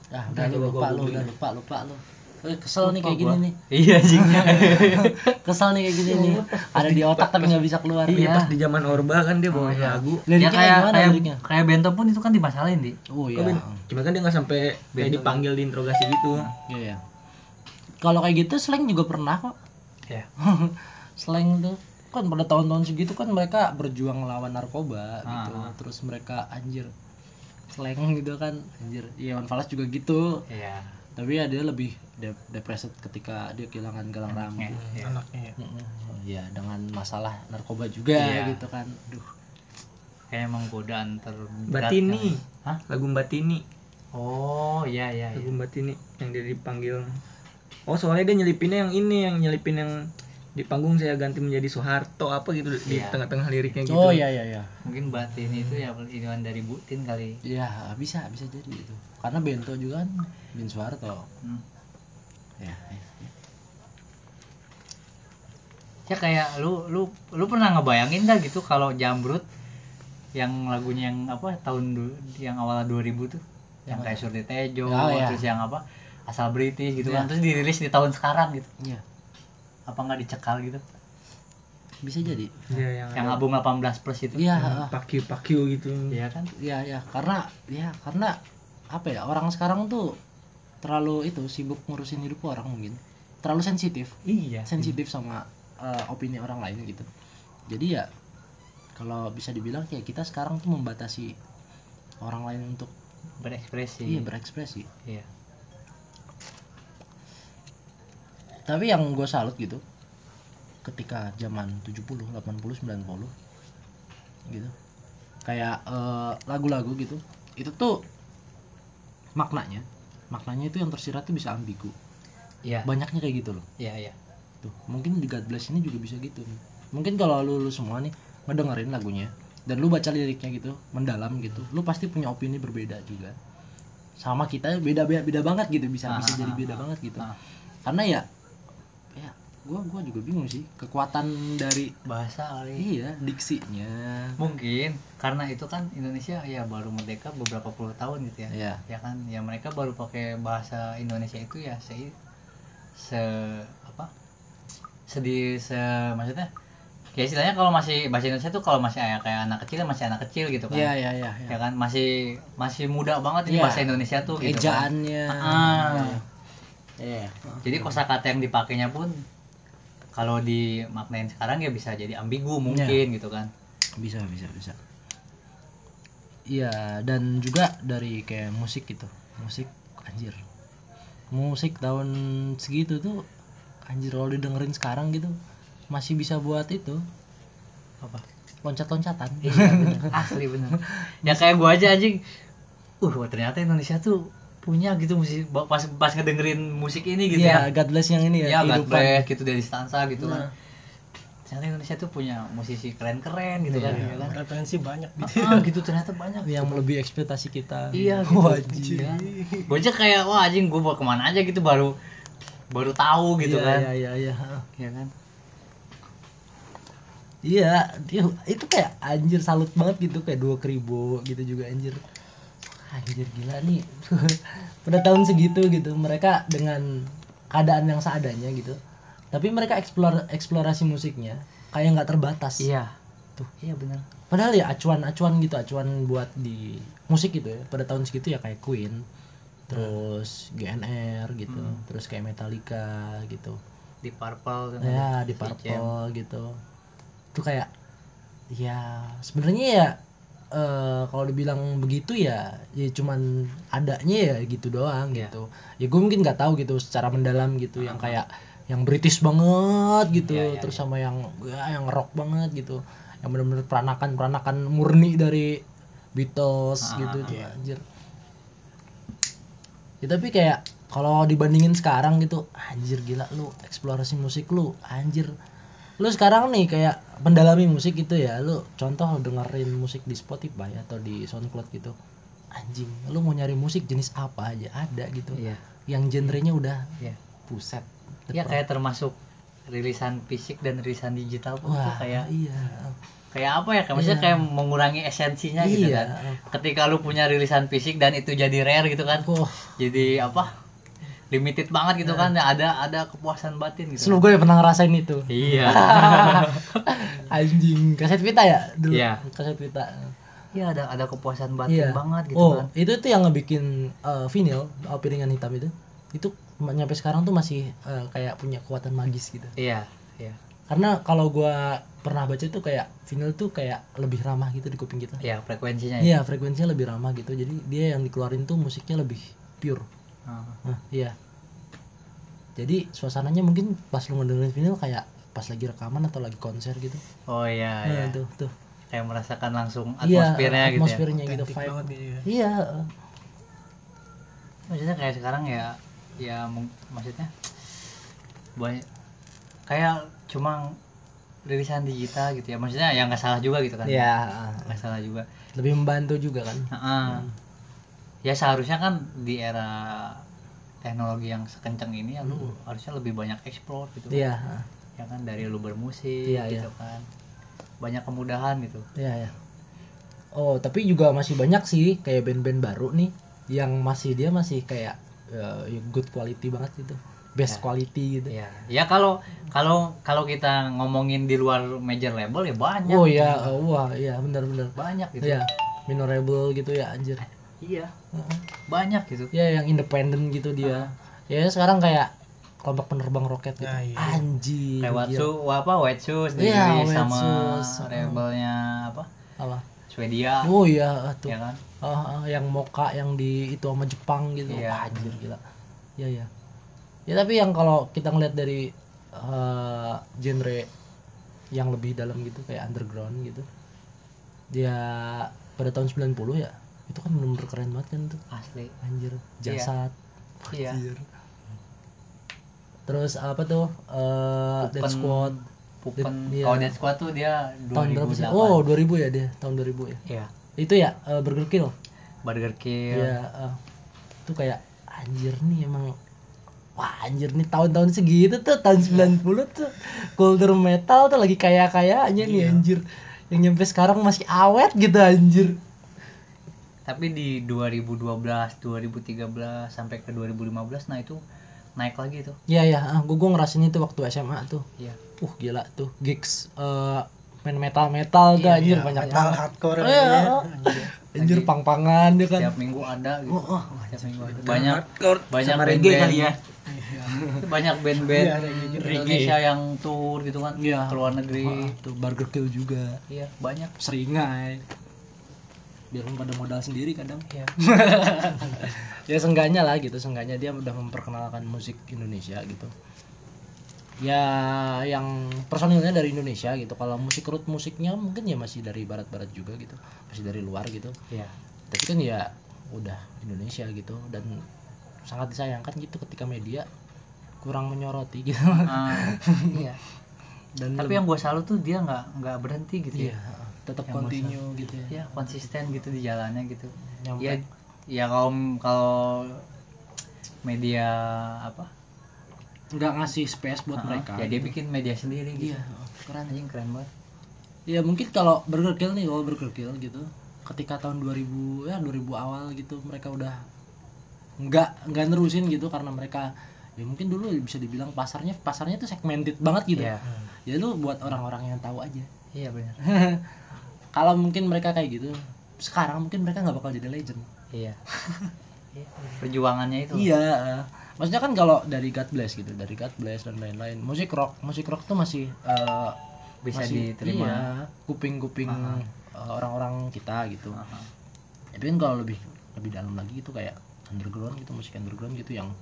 Ah, udah lupa gua lu, udah lupa lupa lu. Eh, kesel nih kayak gini gua. nih. iya sih Kesel nih kayak gini nih. Ada di otak tapi nggak bisa keluar. Iya, Iya. pas di zaman Orba kan dia bawain Iya. lagu. ya kayak gimana kayak liriknya? kayak bento pun itu kan dimasalin di Oh Oh, iya. Cuma kan dia nggak sampai kayak dipanggil diinterogasi gitu. Iya ya. Kalau kayak gitu slang juga pernah kok. ya slang tuh kan pada tahun-tahun segitu kan mereka berjuang melawan narkoba gitu Ah. terus mereka anjir slang gitu kan anjir Iwan Fals juga gitu iya tapi ya dia lebih de depresi ketika dia kehilangan galang rambut Iya, iya. anaknya ya. Mm-mm. ya dengan masalah narkoba juga Iya. gitu kan Duh. kayak emang godaan terberat Batini. Hah? Lagu Batini. oh iya iya, Lagu iya. Batini yang dia dipanggil. Oh, soalnya dia nyelipinnya yang ini, yang nyelipin yang di panggung saya ganti menjadi Soeharto apa gitu di Iya. tengah-tengah liriknya gitu oh iya iya iya mungkin batin itu ya inian dari Butin kali ya bisa bisa jadi itu karena Bento juga kan Bin Soeharto Hmm. ya, ya. ya kayak lu lu lu pernah ngebayangin gak gitu kalau Jambrut yang lagunya yang apa tahun du- yang awal 2000 tuh yang kayak Surti Tejo Oh, iya. terus yang apa asal British gitu Iya. kan terus dirilis di tahun sekarang gitu Iya, apa nggak dicekal gitu? Bisa jadi. Iya, yang, yang ada- album 18 plus itu. Iya yang ah. pakiu pakiu gitu. Iya kan? Ya ya karena ya karena apa ya orang sekarang tuh terlalu itu sibuk ngurusin hidup orang mungkin. Terlalu sensitif. Iya. Sensitif sama eh, opini orang lain gitu. Jadi ya kalau bisa dibilang kayak kita sekarang tuh membatasi orang lain untuk berekspresi. Iya berekspresi. Iya tapi yang gue salut gitu ketika zaman 70 80 90 gitu kayak eh, lagu-lagu gitu itu tuh maknanya maknanya itu yang tersirat tuh bisa ambigu. Iya. Banyaknya kayak gitu loh. Iya iya. Tuh mungkin di God Bless ini juga bisa gitu nih. Mungkin kalau lu, lu semua nih ngedengerin lagunya dan lu baca liriknya gitu mendalam gitu lu pasti punya opini berbeda juga. Sama kita beda beda, beda banget gitu bisa Ah, bisa ah, jadi ah, beda ah. banget gitu. Ah. karena ya ya gua gua juga bingung sih kekuatan dari bahasa kali iya diksinya mungkin karena itu kan Indonesia ya baru merdeka beberapa puluh tahun gitu ya Iya. ya kan ya mereka baru pakai bahasa Indonesia itu ya se se apa sedih se maksudnya ya istilahnya kalau masih bahasa Indonesia tuh kalau masih kayak kayak anak kecil ya masih anak kecil gitu kan iya iya iya ya kan masih masih muda banget ini Iya. bahasa Indonesia tuh gitu kan. ejaannya Ah. iya jadi kosakata yang dipakainya pun kalau dimaknain sekarang ya bisa jadi ambigu mungkin gitu kan. Bisa bisa bisa. Iya dan juga dari kayak musik gitu. Musik anjir. Musik tahun segitu tuh anjir kalau didengerin sekarang gitu masih bisa buat itu. Apa? Loncat-loncatan. Iya bener. Asli bener. Ya kayak gua aja anjing. Uh ternyata Indonesia tuh punya gitu musik pas pas ngedengerin musik ini gitu Iya, ya God bless yang ini ya ya, God kehidupan. bless gitu dari stansa gitu Nah. kan ternyata Indonesia tuh punya musisi keren-keren gitu kan Iya. ya kan referensi banyak gitu ah, gitu ternyata banyak yang melebihi ekspektasi kita. iya gitu Wajib. Iya. aja kayak wah anjing gua mau ke mana aja gitu baru baru tahu gitu Iya, kan Iya, iya, iya. ya kan Iya, dia itu kayak anjir salut banget gitu kayak dua kribo gitu juga anjir. Anjir gila nih. Pada tahun segitu gitu mereka dengan keadaan yang seadanya gitu. Tapi mereka eksplor eksplorasi musiknya kayak nggak terbatas. iya Tuh. iya benar Padahal ya acuan-acuan gitu, acuan buat di musik gitu ya. Pada tahun segitu ya kayak Queen, terus GNR gitu, Hmm. terus kayak Metallica gitu. di Purple tuh ya di Purple gitu itu kayak ya sebenarnya ya eh, kalau dibilang begitu ya ya cuman adanya ya gitu doang Iya. gitu. Ya gue mungkin nggak tahu gitu secara mendalam gitu yang kayak yang British banget gitu Iya, iya, terus iya. sama yang ya, yang rock banget gitu. Yang benar-benar peranakan peranakan murni dari Beatles Ah, gitu tuh anjir. Ya tapi kayak kalau dibandingin sekarang gitu anjir gila lu eksplorasi musik lu anjir lu sekarang nih kayak pendalami musik gitu ya lu contoh lu dengerin musik di Spotify atau di SoundCloud gitu. Anjing lu mau nyari musik jenis apa aja ada gitu. Iya. Yang genrenya udah iya. puset ya kayak termasuk rilisan fisik dan rilisan digital pun tuh wah kayak iya. kayak apa ya kayak maksudnya Iya. kayak mengurangi esensinya gitu Iya. kan. ketika lu punya rilisan fisik dan itu jadi rare gitu kan. Wah, jadi apa limited banget gitu kan ada ada kepuasan batin gitu seluruh gue pernah ngerasain itu iya anjing kaset pita ya dulu Iya. kaset pita iya ada ada kepuasan batin Iya. banget gitu oh, kan itu tuh yang ngebikin uh, vinyl uh, piringan hitam itu. Itu nyampe sekarang tuh masih uh, kayak punya kekuatan magis gitu. iya iya Karena kalau gua pernah baca tuh kayak vinyl tuh kayak lebih ramah gitu di kuping kita. iya frekuensinya ya Iya, frekuensinya lebih ramah gitu. Jadi dia yang dikeluarin tuh musiknya lebih pure. Ah. Nah, iya. Jadi suasananya mungkin pas lu ngedengerin vinyl kayak pas lagi rekaman atau lagi konser gitu. oh iya Nah, iya tuh, tuh. kayak merasakan langsung Iya, atmosfernya gitu ya atmosfernya gitu, vibe. banget gitu ya. Iya, uh, maksudnya kayak sekarang ya ya maksudnya banyak kayak cuma rilisan digital gitu ya maksudnya ya nggak salah juga gitu kan ya nggak salah juga lebih membantu juga kan Heeh. Ya seharusnya kan di era teknologi yang sekencang ini ya lu harusnya lebih banyak explore gitu. Kan. iya ya kan dari lu bermusik Iya, gitu kan. Banyak kemudahan gitu. Iya ya oh tapi juga masih banyak sih kayak band-band baru nih yang masih dia masih kayak eh, good quality banget gitu. Best Ya. quality gitu. Ya ya kalau kalau kalau kita ngomongin di luar major label ya banyak oh ya wah iya benar-benar. Banyak gitu. Iya, minorable gitu ya anjir. Iya banyak gitu Ya yang independen gitu dia. Ya sekarang kayak kelompok penerbang roket gitu. Nah, iya. Anjir. lewat su apa white shoes Iya, dirilis White sama Shoes. labelnya apa Apa? Swedia Oh iya tuh. ya kan Ah, ah, yang Moka yang di itu sama Jepang gitu. Iya. Wah, anjir gila. Ya ya. Ya tapi yang kalau kita ngeliat dari eh, genre yang lebih dalam gitu kayak underground gitu. Dia pada tahun 90 ya. Itu kan bener-bener keren banget kan tuh. asli Anjir, jasad. iya Anjir. Terus apa tuh? eh Dead Pupen- Squad Pupen Iya. kalau Dead Squad tuh dia 2008 tahun berapa sih? Oh, 2000 ya dia, tahun 2000 ya. iya Itu ya eh, Burger Kill. Burger Kill Iya, eh. itu kayak anjir nih emang wah anjir nih tahun-tahun segitu tuh tahun 90 tuh kultur metal tuh lagi kaya-kayanya nih anjir. Yang nyampe sekarang masih awet gitu anjir. Tapi di 2012 2013 sampai ke 2015 nah itu naik lagi tuh. Iya ya, ah, gue ngerasain itu waktu SMA tuh. iya. Uh gila tuh. Gigs eh main metal metal tuh anjir banyak metal banget. hardcore Oh, ya, iya, ya. Anjir pang-pangan dia kan. setiap minggu ada gitu. Oh, oh, setiap minggu ada. Banyak Hardcore banyak sama reggae kali ya. Banyak band-band Iya, reggae juga. Indonesia yang tour gitu kan. Iya. ke luar negeri. Ah, tuh Burger Kill juga. iya banyak. Seringai. Biar pada modal sendiri kadang. iya. Ya seenggaknya lah gitu seenggaknya dia udah memperkenalkan musik Indonesia gitu. Ya yang personilnya dari Indonesia gitu. Kalau musik root musiknya mungkin ya masih dari barat-barat juga gitu. Masih dari luar gitu. Iya. Tapi kan ya udah Indonesia gitu dan sangat disayangkan gitu ketika media kurang menyoroti gitu. Ah, iya. Dan tapi yang gue salut tuh dia nggak nggak berhenti gitu iya ya tetap continue gitu ya ya konsisten gitu di jalannya gitu Nyampe. ya ya kalau kalau media apa nggak ngasih space buat Ah, mereka ya dia gitu. bikin media sendiri gitu iya keren anjing keren banget Ya mungkin kalau Burger Kill nih, kalau Burger Kill gitu, ketika tahun 2000 ya 2000 awal gitu mereka udah nggak nggak nerusin gitu karena mereka ya mungkin dulu bisa dibilang pasarnya pasarnya tuh segmented banget gitu. Iya. Ya lu buat orang-orang yang tahu aja. Iya benar kalau mungkin mereka kayak gitu, sekarang mungkin mereka nggak bakal jadi legend. iya Iya, perjuangannya itu Iya. eh, Maksudnya kan kalau dari God Bless gitu, dari God Bless dan lain-lain, musik rock, musik rock tuh masih eh, bisa masih- diterima iya, kuping-kuping Aha. eh, orang-orang kita gitu. Aha. tapi kan kalau lebih lebih dalam lagi itu kayak underground gitu musik underground gitu yang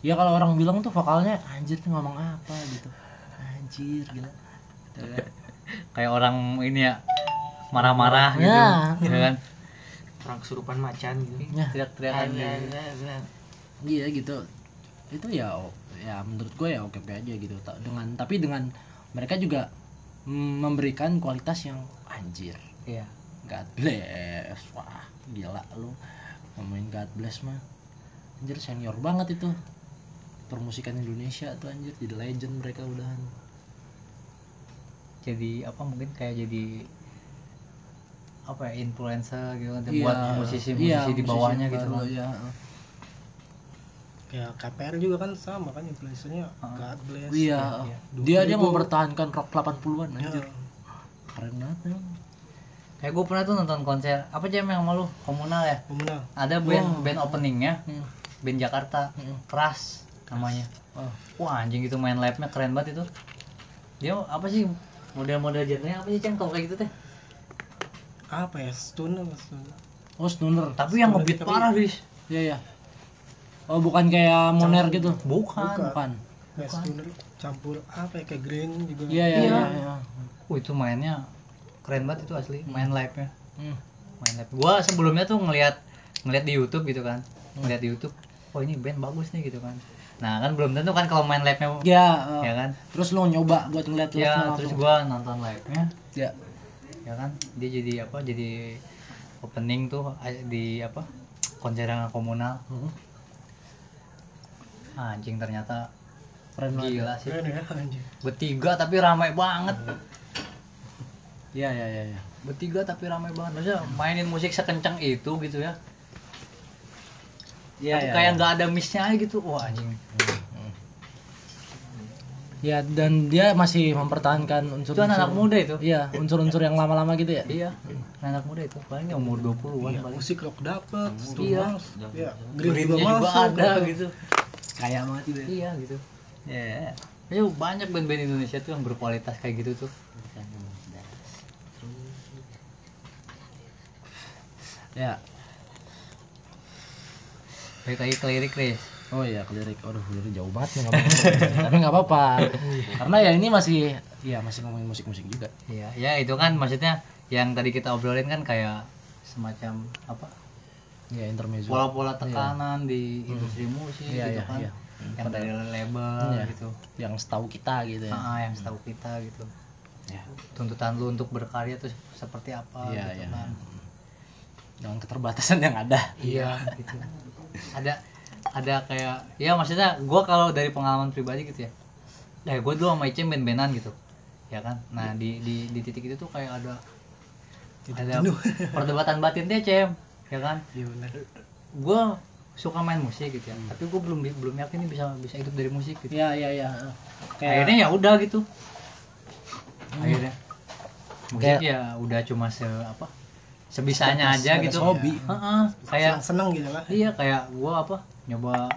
ya kalau orang bilang tuh vokalnya anjir tuh ngomong apa gitu anjir gila kayak orang ini ya marah-marah gitu Ya. ya kan? Orang kesurupan macan gitu. Ya. teriak-teriakan gitu. iya gitu. Itu ya ya menurut gue ya oke oke aja gitu. Dengan tapi dengan mereka juga memberikan kualitas yang anjir. Iya. God bless. Wah gila lu. Ngomongin God bless mah anjir senior banget itu. Permusikan Indonesia tuh anjir. Jadi legend mereka udahan jadi apa mungkin kayak jadi apa ya influencer gitu kan Iya, buat musisi-musisi iya, di bawahnya musisi gitu baru, kan ya. kayak KPR juga kan sama kan influencernya Ah. God bless Iya, Iya. dia dia 2000. mempertahankan rock 80-an Ya. anjir. Keren banget ya. kayak gue pernah tuh nonton konser apa jam yang malu komunal ya komunal ada band Wah. band openingnya Hmm. band Jakarta Hmm. keras namanya Oh. wah anjing itu main live nya keren banget itu dia apa sih model-model genre apa sih ceng kalau kayak gitu teh apa ya stoner stoner Oh, stoner. tapi yang Stoner ngebeat tapi- parah bis Iya, ya. Oh, bukan kayak Moner gitu. bukan, Bukan. Bukan. kayak stoner campur apa ya kayak green juga Iya, iya, Iya. iya. iya. Itu mainnya keren banget itu asli main live nya Hmm. main live gua sebelumnya tuh ngelihat ngelihat di YouTube gitu kan ngelihat di YouTube oh ini band bagus nih gitu kan nah kan belum tentu kan kalau main live-nya ya eh, ya kan? terus lo nyoba buat ngeliat live ya terus gua nonton live-nya ya. Ya kan? Dia jadi apa? Jadi opening tuh di apa? Konser yang komunal. Hmm, anjing ternyata keren banget. gila sih. Keren ya anjing. bertiga tapi ramai banget. Ya ya ya ya. Bertiga tapi ramai banget. Maksudnya mainin musik sekencang itu gitu ya ya tapi ya, kayak ya. nggak ada missnya aja gitu. Wah anjing. Ya dan dia masih mempertahankan unsur itu anak muda itu. Iya unsur-unsur yang lama-lama gitu ya? Iya. Anak muda itu. Paling dia umur 20-an paling. Musik rock dapet, Iya. House, ya, Green juga juga ada gitu. Kaya banget itu ya. Iya gitu. Ya ya banyak band-band Indonesia tuh yang berkualitas kayak gitu tuh. Ya balik lagi ke lirik Chris oh iya kelirik. Aduh lirik jauh banget ngomongin tapi nggak apa-apa. Karena ya ini masih ya masih ngomongin musik-musik juga. Iya ya itu kan maksudnya yang tadi kita obrolin kan kayak semacam apa? Ya intermezzo. Pola-pola tekanan di industri musik Iya, gitu iya, kan. iya. yang dari label Iya. gitu. yang setahu kita gitu ya. Ah yang setahu kita gitu. Ya tuntutan lu untuk berkarya tuh seperti apa Iya, gitu iya, kan. Dengan keterbatasan yang ada. Iya gitu ada ada kayak ya maksudnya gua kalau dari pengalaman pribadi gitu ya kayak gue dulu sama Icem band-bandan gitu ya kan? Nah di di di titik itu tuh kayak ada ada perdebatan batin dia Cem ya kan? Iya benar. gue suka main musik gitu ya tapi gue belum belum yakin nih bisa bisa hidup dari musik gitu. Ya ya ya akhirnya ya udah gitu. Akhirnya musik Kayak- ya udah cuma se apa sebisanya Sebatas- aja gitu hobi. Heeh, kayak seneng gitu lah. iya kayak gua apa nyoba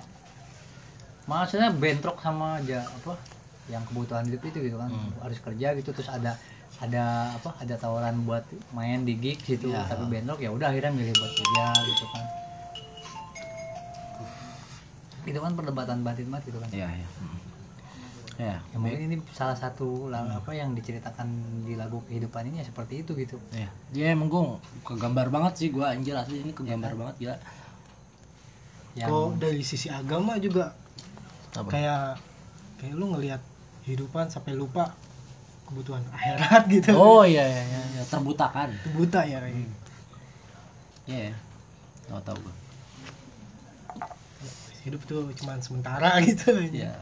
maksudnya bentrok sama aja apa yang kebutuhan hidup itu gitu kan harus kerja gitu terus ada ada apa ada tawaran buat main di gig gitu Ya. tapi bentrok ya udah akhirnya milih buat kerja gitu kan itu kan perdebatan batin banget gitu kan ya ya Hmm. Ya ya mungkin ini salah satu la- apa yang diceritakan di lagu kehidupan ini ya seperti itu gitu. Ya dia emang gue kegambar banget sih gue anjir asli ini kegambar banget gila. Yang Kok dari sisi agama juga apa? kayak kayak lu ngelihat kehidupan sampai lupa kebutuhan akhirat gitu. oh iya iya iya ya, terbutakan. Itu buta ya kayak gitu. ya ya tahu tahu gue Hidup tuh cuman sementara gitu. ya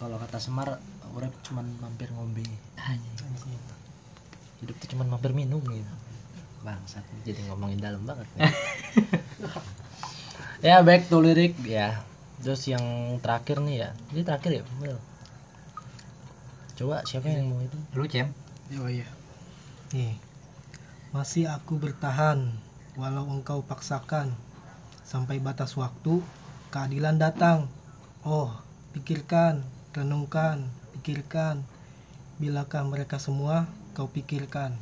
kalau kata Semar urip cuman mampir ngombe Anjing. hidup tuh cuman mampir minum gitu bangsat jadi ngomongin dalam banget nih. ya back to lirik ya terus yang terakhir nih ya ini terakhir ya Mel? coba siapa yang mau itu lu cem Oh iya. Nih. Masih aku bertahan walau engkau paksakan sampai batas waktu keadilan datang. Oh, pikirkan, renungkan, pikirkan. Bilakah mereka semua kau pikirkan?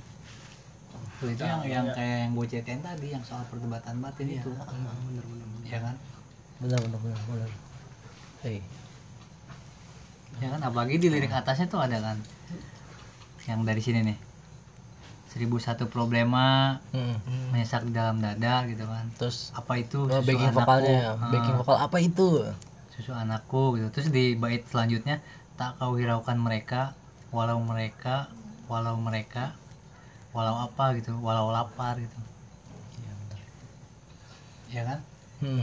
Itu yang yang kayak yang gue ceritain tadi yang soal perdebatan batin itu. bener bener ya kan? Bener bener bener bener. Hey. ya kan? Apalagi di lirik atasnya tuh ada kan? Yang dari sini nih. Seribu satu problema Hmm. menyesak di dalam dada gitu kan. Terus apa itu? oh, backing vokalnya. Ah, backing vokal apa itu susu anakku gitu. Terus di bait selanjutnya tak kau hiraukan mereka walau mereka walau mereka walau apa gitu walau lapar gitu. Ya bener ya kan? Hmm.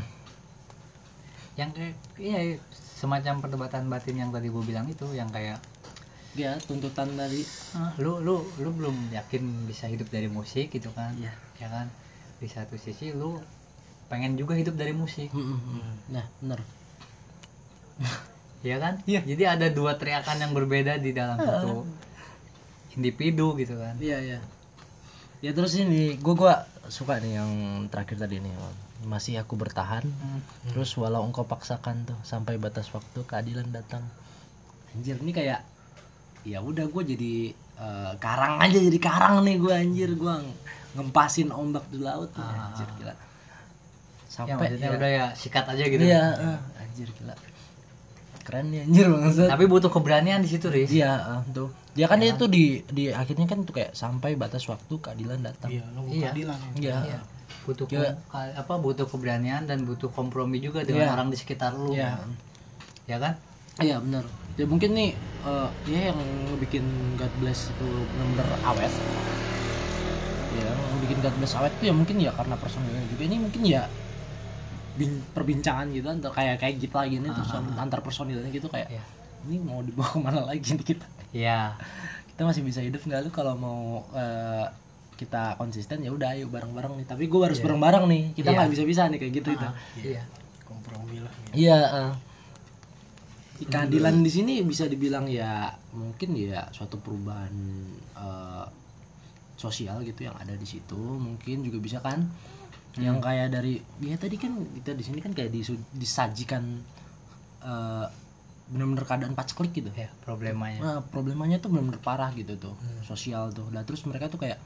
yang kayak iya semacam perdebatan batin yang tadi gue bilang itu yang kayak ya tuntutan dari ah, lu lu lu belum yakin bisa hidup dari musik gitu kan? Iya. ya kan? Di satu sisi lu pengen juga hidup dari musik. Hmm, hmm, hmm. nah bener ya kan jadi ada dua teriakan yang berbeda di dalam satu individu gitu kan Iya iya. Ya terus ini gua gua suka nih yang terakhir tadi nih. Masih aku bertahan. Hmm. Terus walau engkau paksakan tuh sampai batas waktu keadilan datang. Anjir ini kayak ya udah gua jadi eh, karang aja jadi karang nih gua anjir gua ng- ngempasin ombak di laut Ah. anjir gila. ya Sampai maksudnya ya, udah ya sikat aja gitu Iya, eh, anjir gila. Keren nih anjir banget. tapi butuh keberanian di situ Riz Iya, eh, tuh. Dia kan itu di di akhirnya kan tuh kayak sampai batas waktu keadilan datang. Iya, nunggu Iya. keadilan. Iya. Iya. butuh Ya. apa butuh keberanian dan butuh kompromi juga dengan Iya. orang di sekitar lu Iya. ya kan Iya benar. Ya mungkin nih eh, ya yang bikin God Bless itu benar-benar awet. Ya, yang bikin God Bless awet tuh ya mungkin ya karena personilnya juga ini mungkin ya bin- perbincangan gitu antar kayak kayak kita gini terus Ah, ah, ah. antar personilnya gitu kayak Iya. ini mau dibawa ke mana lagi nih kita Iya kita masih bisa hidup nggak lu kalau mau eh, kita konsisten ya udah ayo bareng-bareng nih tapi gue harus Iya. bareng-bareng nih kita Iya. nggak bisa-bisa nih kayak gitu itu Ah, iya kompromi lah gitu. Iya. eh. keadilan di sini bisa dibilang ya mungkin ya suatu perubahan eh, sosial gitu yang ada di situ mungkin juga bisa kan yang kayak dari ya tadi kan kita di sini kan kayak disu- disajikan eh, bener-bener keadaan paceklik gitu ya problemanya Nah, problemanya tuh benar-benar parah gitu tuh, Hmm. sosial tuh. Nah, terus mereka tuh kayak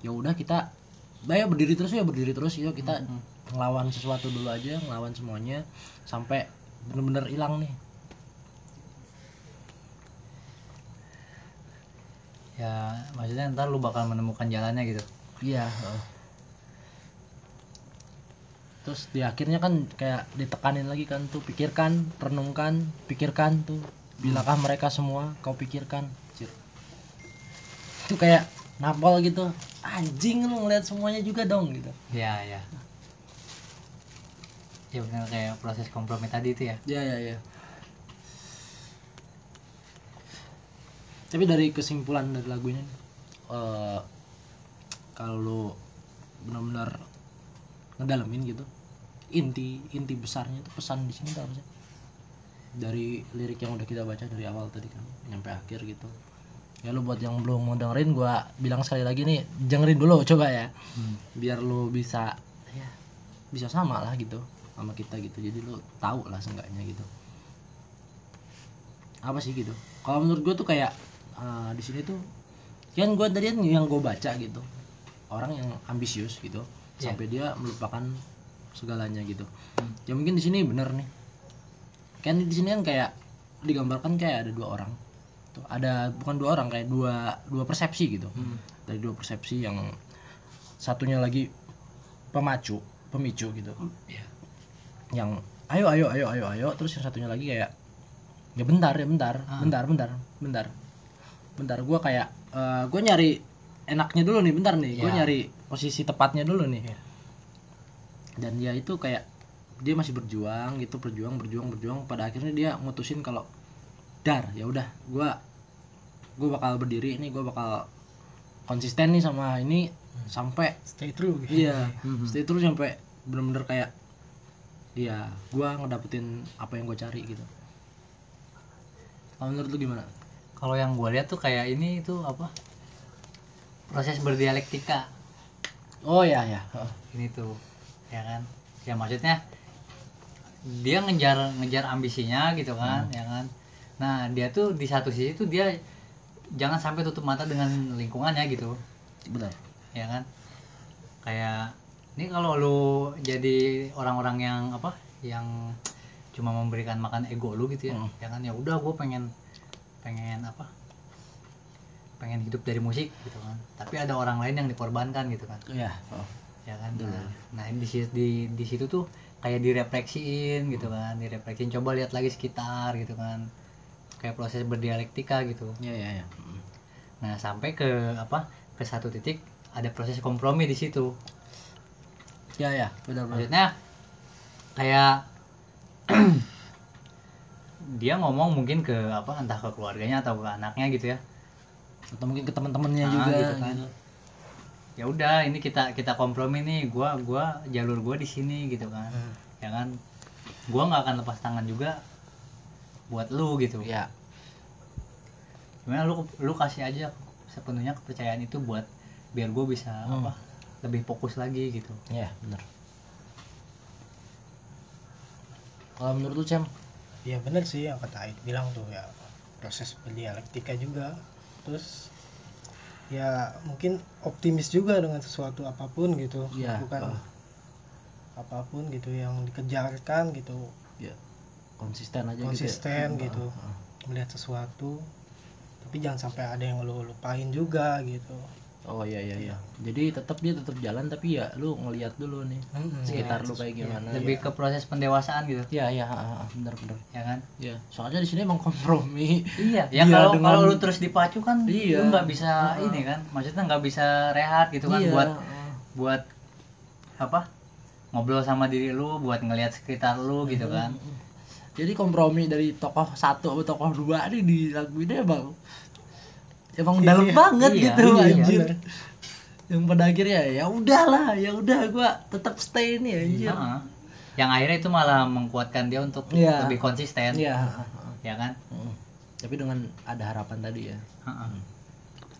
ya udah kita ya berdiri terus ya berdiri terus yuk kita Hmm. ngelawan sesuatu dulu aja, ngelawan semuanya sampai bener-bener hilang nih. ya maksudnya ntar lu bakal menemukan jalannya gitu Iya. Terus di akhirnya kan kayak ditekanin lagi kan tuh pikirkan, renungkan, pikirkan tuh. Bilakah mereka semua kau pikirkan? Cir. Itu kayak napol gitu. Anjing lu ngeliat semuanya juga dong gitu. ya ya ya benar kayak proses kompromi tadi itu ya Ya ya ya. Tapi dari kesimpulan dari lagunya nih, eh kalau benar-benar ngedalamin gitu, inti inti besarnya itu pesan di sini apa sih? Dari lirik yang udah kita baca dari awal tadi kan nyampe akhir gitu. Ya lu buat yang belum mau dengerin gua bilang sekali lagi nih, dengerin dulu coba ya. Biar lu bisa ya bisa sama lah gitu sama kita gitu. Jadi lu tahu lah seenggaknya gitu. Apa sih gitu? Kalau menurut gua tuh kayak eh, di sini tuh kan gua tadi kan yang gue baca gitu orang yang ambisius gitu Iya. sampai dia melupakan segalanya gitu Hmm. ya mungkin di sini bener nih kan di sini kan kayak digambarkan kayak ada dua orang tuh ada bukan dua orang kayak dua dua persepsi gitu Hmm. dari dua persepsi yang satunya lagi pemacu pemicu gitu ya yang ayo ayo ayo ayo ayo terus yang satunya lagi kayak ya bentar ya bentar Ah. bentar bentar bentar bentar gue kayak gue nyari enaknya dulu nih bentar nih gue Ya. nyari posisi tepatnya dulu nih Iya. Dan dia itu kayak dia masih berjuang gitu berjuang berjuang berjuang. Pada akhirnya dia mutusin kalau dar ya udah gue gue bakal berdiri ini gue bakal konsisten nih sama ini sampai stay true gitu. iya Mhm. stay terus sampai bener-bener kayak iya gua ngedapetin apa yang gue cari gitu. Kalau menurut lu gimana? Kalau yang gue lihat tuh kayak ini tuh apa? Proses berdialektika. Oh ya ya ini tuh ya kan? Ya maksudnya dia ngejar ngejar ambisinya gitu kan ya kan? Nah dia tuh di satu sisi tuh dia jangan sampai tutup mata dengan lingkungannya gitu. Benar ya kan? Kayak ini kalau lu jadi orang-orang yang apa? Yang cuma memberikan makan ego lu gitu ya Hmm. ya kan? Ya udah gue pengen pengen apa? Pengen hidup dari musik gitu kan. Tapi ada orang lain yang dikorbankan gitu kan. Ya oh. Ya kan? Nah, nah di di, di situ tuh kayak direfleksiin gitu kan direfleksiin. Coba lihat lagi sekitar gitu kan. Kayak proses berdialektika gitu. Ya ya ya nah sampai ke apa ke satu titik ada proses kompromi di situ. Ya ya benar benar. Maksudnya kayak dia ngomong mungkin ke apa entah ke keluarganya atau ke anaknya gitu ya. Atau mungkin ke teman-temannya Ah, juga gitu kan. gitu. Ya udah ini kita kita kompromi nih gua gua jalur gua di sini gitu kan. Hmm. ya kan? Gua nggak akan lepas tangan juga buat lu gitu. Ya. Gimana lu lu kasih aja sepenuhnya kepercayaan itu buat biar gue bisa Hmm. apa lebih fokus lagi gitu. Ya benar kalau menurut lu cem? Iya bener sih yang kata Ait bilang tuh ya proses berdialektika juga. Terus ya mungkin optimis juga dengan sesuatu apa pun gitu Iya, bukan ah. apa pun gitu yang dikejarkan gitu ya konsisten aja konsisten gitu, ya. gitu Ah, ah. melihat sesuatu tapi jangan sampai ada yang lu lupain juga gitu oh iya iya iya. Jadi tetap dia tetap jalan tapi ya lu ngelihat dulu nih Mm-mm. sekitar lu kayak gimana lebih ke proses pendewasaan gitu. Ya ya ha, bener bener. Ya kan? Ya soalnya di sini emang kompromi. Iya. Ya kalau dengan- kalau lu terus dipacu kan Iya. lu nggak bisa Heeh. ini kan? Maksudnya nggak bisa rehat gitu kan? Iya, buat buat apa? Ngobrol sama diri lu buat ngelihat sekitar lu gitu kan? Jadi kompromi dari tokoh satu atau tokoh dua nih di lagu ini emang emang dalam banget iya, gitu iya, anjir bener. yang pada akhirnya ya udahlah ya udah gua tetap stay nih anjir Heeh. yang akhirnya itu malah menguatkan dia untuk Iya. lebih konsisten Iya. ya kan Heeh. tapi dengan ada harapan tadi ya Heeh.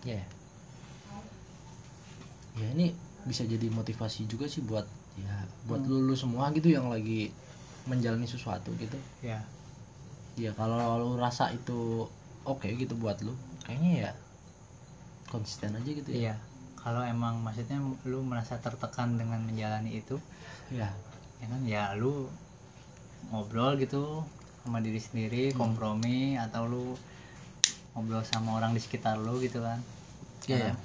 ya ya ini bisa jadi motivasi juga sih buat ya buat Hmm. lu, lu semua gitu yang lagi menjalani sesuatu gitu ya ya kalau lu rasa itu oke gitu buat lu kayaknya ya konsisten aja gitu ya iya kalau emang maksudnya lu merasa tertekan dengan menjalani itu ya ya kan ya lu ngobrol gitu sama diri sendiri Hmm. kompromi atau lu ngobrol sama orang di sekitar lu gitu kan Iya, Ya ya. kan?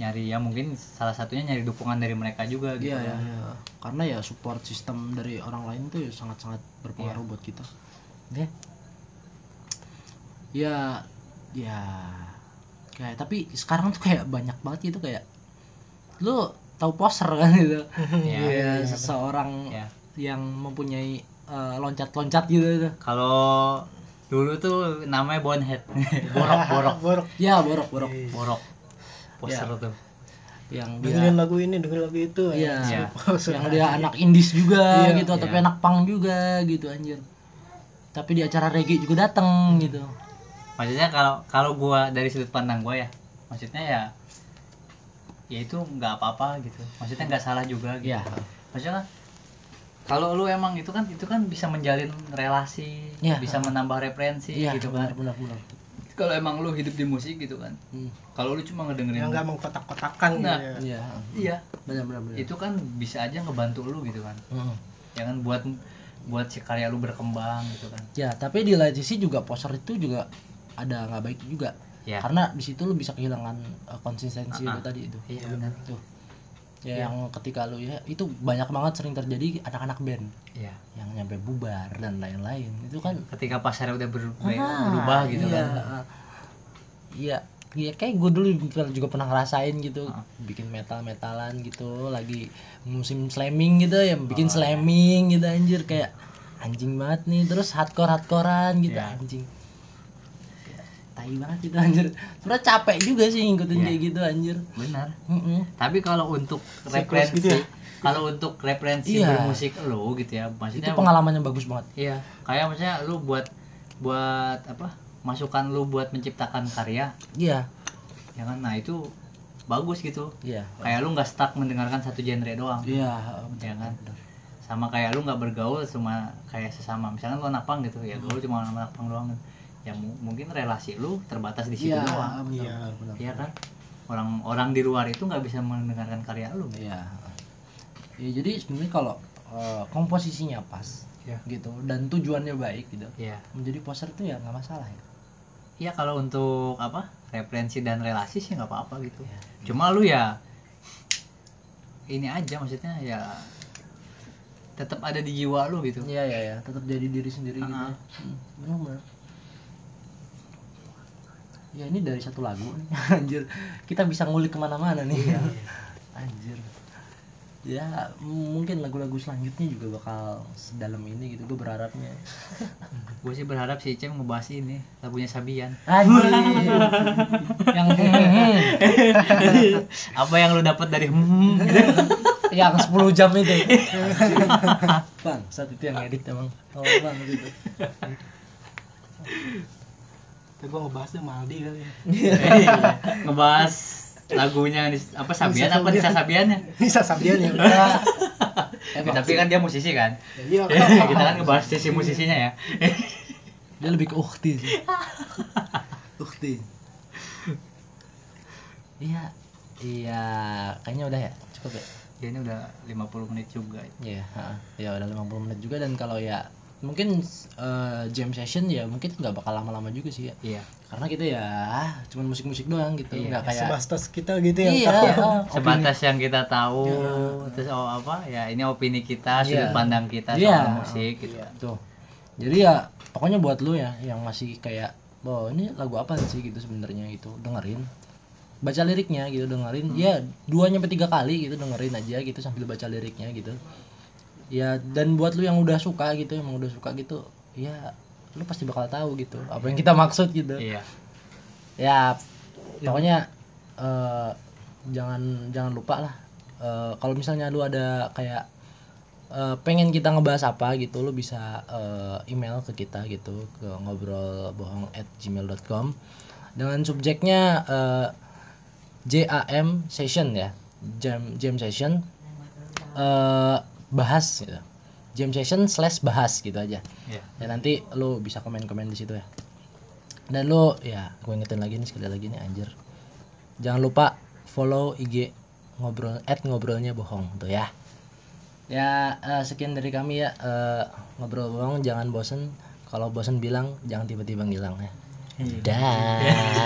nyari ya mungkin salah satunya nyari dukungan dari mereka juga gitu Iya ya, ya. karena ya support sistem dari orang lain tuh ya sangat-sangat berpengaruh Iya. buat kita. Ya. Ya, ya. Kayak tapi sekarang tuh kayak banyak banget gitu kayak lu tahu poser kan gitu. Iya, Iya, iya, seseorang Ya. yang mempunyai eh, loncat-loncat gitu tuh. kalau dulu tuh namanya bonehead borok borok borok Ya, borok, borok. borok poster Ya. tuh Yang dengerin dia lagu ini dengerin lagu itu Iya. Iya. yang dia anak indis juga Iya. gitu tapi Iya. anak pang juga gitu anjir. Tapi di acara reggae juga dateng gitu. Maksudnya kalau kalau gua dari sudut pandang gua ya maksudnya ya ya itu nggak apa-apa gitu maksudnya nggak salah juga gitu Iya. maksudnya kalau lu emang itu kan itu kan bisa menjalin relasi Iya. bisa menambah referensi Iya, gitu kan benar benar. kalau emang lu hidup di musik gitu kan Hmm. kalau lu cuma ngedengerin yang nggak mengkotak-kotakan Nah. gitu ya. Iya, iya benar benar benar. itu kan bisa aja ngebantu lu gitu kan Hmm. ya kan buat buat si karya lu berkembang gitu kan Ya, tapi di lain sisi juga poser itu juga ada nggak baik juga. ya Karena di situ lu bisa kehilangan uh, konsistensi Ah, lu ah. tadi itu. iya benar Tuh. Ya, yang ketika lu ya itu banyak banget sering terjadi anak-anak band iya yang nyampe bubar dan lain-lain. Itu kan ketika pasarnya udah ber- Ah, berubah gitu iya. kan Iya, iya kayak gue dulu juga pernah ngerasain gitu, Ah. bikin metal-metalan gitu, lagi musim slamming gitu ya, bikin Oh, slamming gitu anjir kayak anjing banget nih, terus hardcore hardcorean gitu Iya. anjing. Tai banget itu anjir. Sebenernya capek juga sih ngikutin Iya. kayak gitu anjir. benar Mm-mm. tapi kalau untuk Siklus referensi gitu ya? kalau untuk referensi Iya. bermusik lu gitu ya Itu maksudnya pengalaman yang bagus banget. iya kayak maksudnya lu buat buat apa masukan lu buat menciptakan karya Iya, ya kan nah itu bagus gitu iya. kayak lu nggak stuck mendengarkan satu genre doang Iya, ya kan bener. sama kayak lu nggak bergaul cuma kayak sesama misalkan lu anak pang gitu ya gaul cuma sama anak pang doang ya mu- mungkin relasi lu terbatas di situ Iya, doang Iya. Iya kan orang orang di luar itu nggak bisa mendengarkan karya lu Iya. Ya jadi sebenarnya kalau eh, komposisinya pas Iya. gitu dan tujuannya baik gitu. Iya. Menjadi poster tuh ya nggak masalah ya. Iya kalau untuk apa referensi dan relasi sih nggak apa-apa gitu. Iya. Cuma lu ya ini aja maksudnya ya tetap ada di jiwa lu gitu. Iya iya ya, tetap jadi diri sendiri gitu. Ah. ya. Hmm, benar. Ya ini dari satu lagu nih, anjir. Kita bisa ngulik ke mana-mana nih. Iya. anjir. Ya mungkin lagu-lagu selanjutnya juga bakal sedalam ini gitu. Gue berharapnya. Gue sih berharap si Icem ngebahas ini lagunya Sabian. Anjir. yang apa yang lu dapat dari hmm, gitu. yang 10 jam itu. bang, saat itu yang edit emang. Oh, bang itu. Tapi gua ngebahasnya Maldi kali ya. Iya. ngebahas lagunya apa Sabian Nisa apa Nisa Sabiannya. Nisa Sabian ya. Eh, Ya, tapi kan dia musisi kan. Iya. kita kan ngebahas sisi musisinya ya. dia lebih ke ukti sih ukti iya iya kayaknya udah ya cukup ya Ya ini udah 50 menit juga. iya ya udah 50 menit juga dan kalau ya mungkin eh, jam session ya mungkin nggak bakal lama-lama juga sih ya. Iya. Karena kita ya cuman musik-musik doang gitu. Iya. nggak kayak sebatas kita gitu yang Iya, tahu. oh, sebatas yang kita tahu terus oh apa ya ini opini kita sudut Iya. pandang kita Iya. soal musik gitu. Tuh. Jadi ya pokoknya buat lu ya yang masih kayak oh ini lagu apa sih? gitu sebenarnya gitu dengerin. Baca liriknya gitu dengerin. Ya dua nyampe tiga kali gitu dengerin aja gitu sambil baca liriknya gitu ya dan buat lu yang udah suka gitu yang udah suka gitu ya lu pasti bakal tahu gitu apa yang kita maksud gitu. Iya. Ya pokoknya eh, jangan jangan lupa lah Eh, kalau misalnya lu ada kayak eh, pengen kita ngebahas apa gitu lu bisa eh, email ke kita gitu ke ngobrol bohong at gmail.com dengan subjeknya eh, JAM session ya jam jam session. Eh bahas gitu. Jam session slash bahas gitu aja. Iya. Ya nanti lu bisa komen-komen di situ ya. Dan lu ya gue ingetin lagi nih sekali lagi nih anjir. Jangan lupa follow IG ngobrol at ngobrolnya bohong tuh ya. Ya eh, sekian dari kami ya. Eh, ngobrol bohong jangan bosen. Kalau bosen bilang jangan tiba-tiba ngilang ya. Dah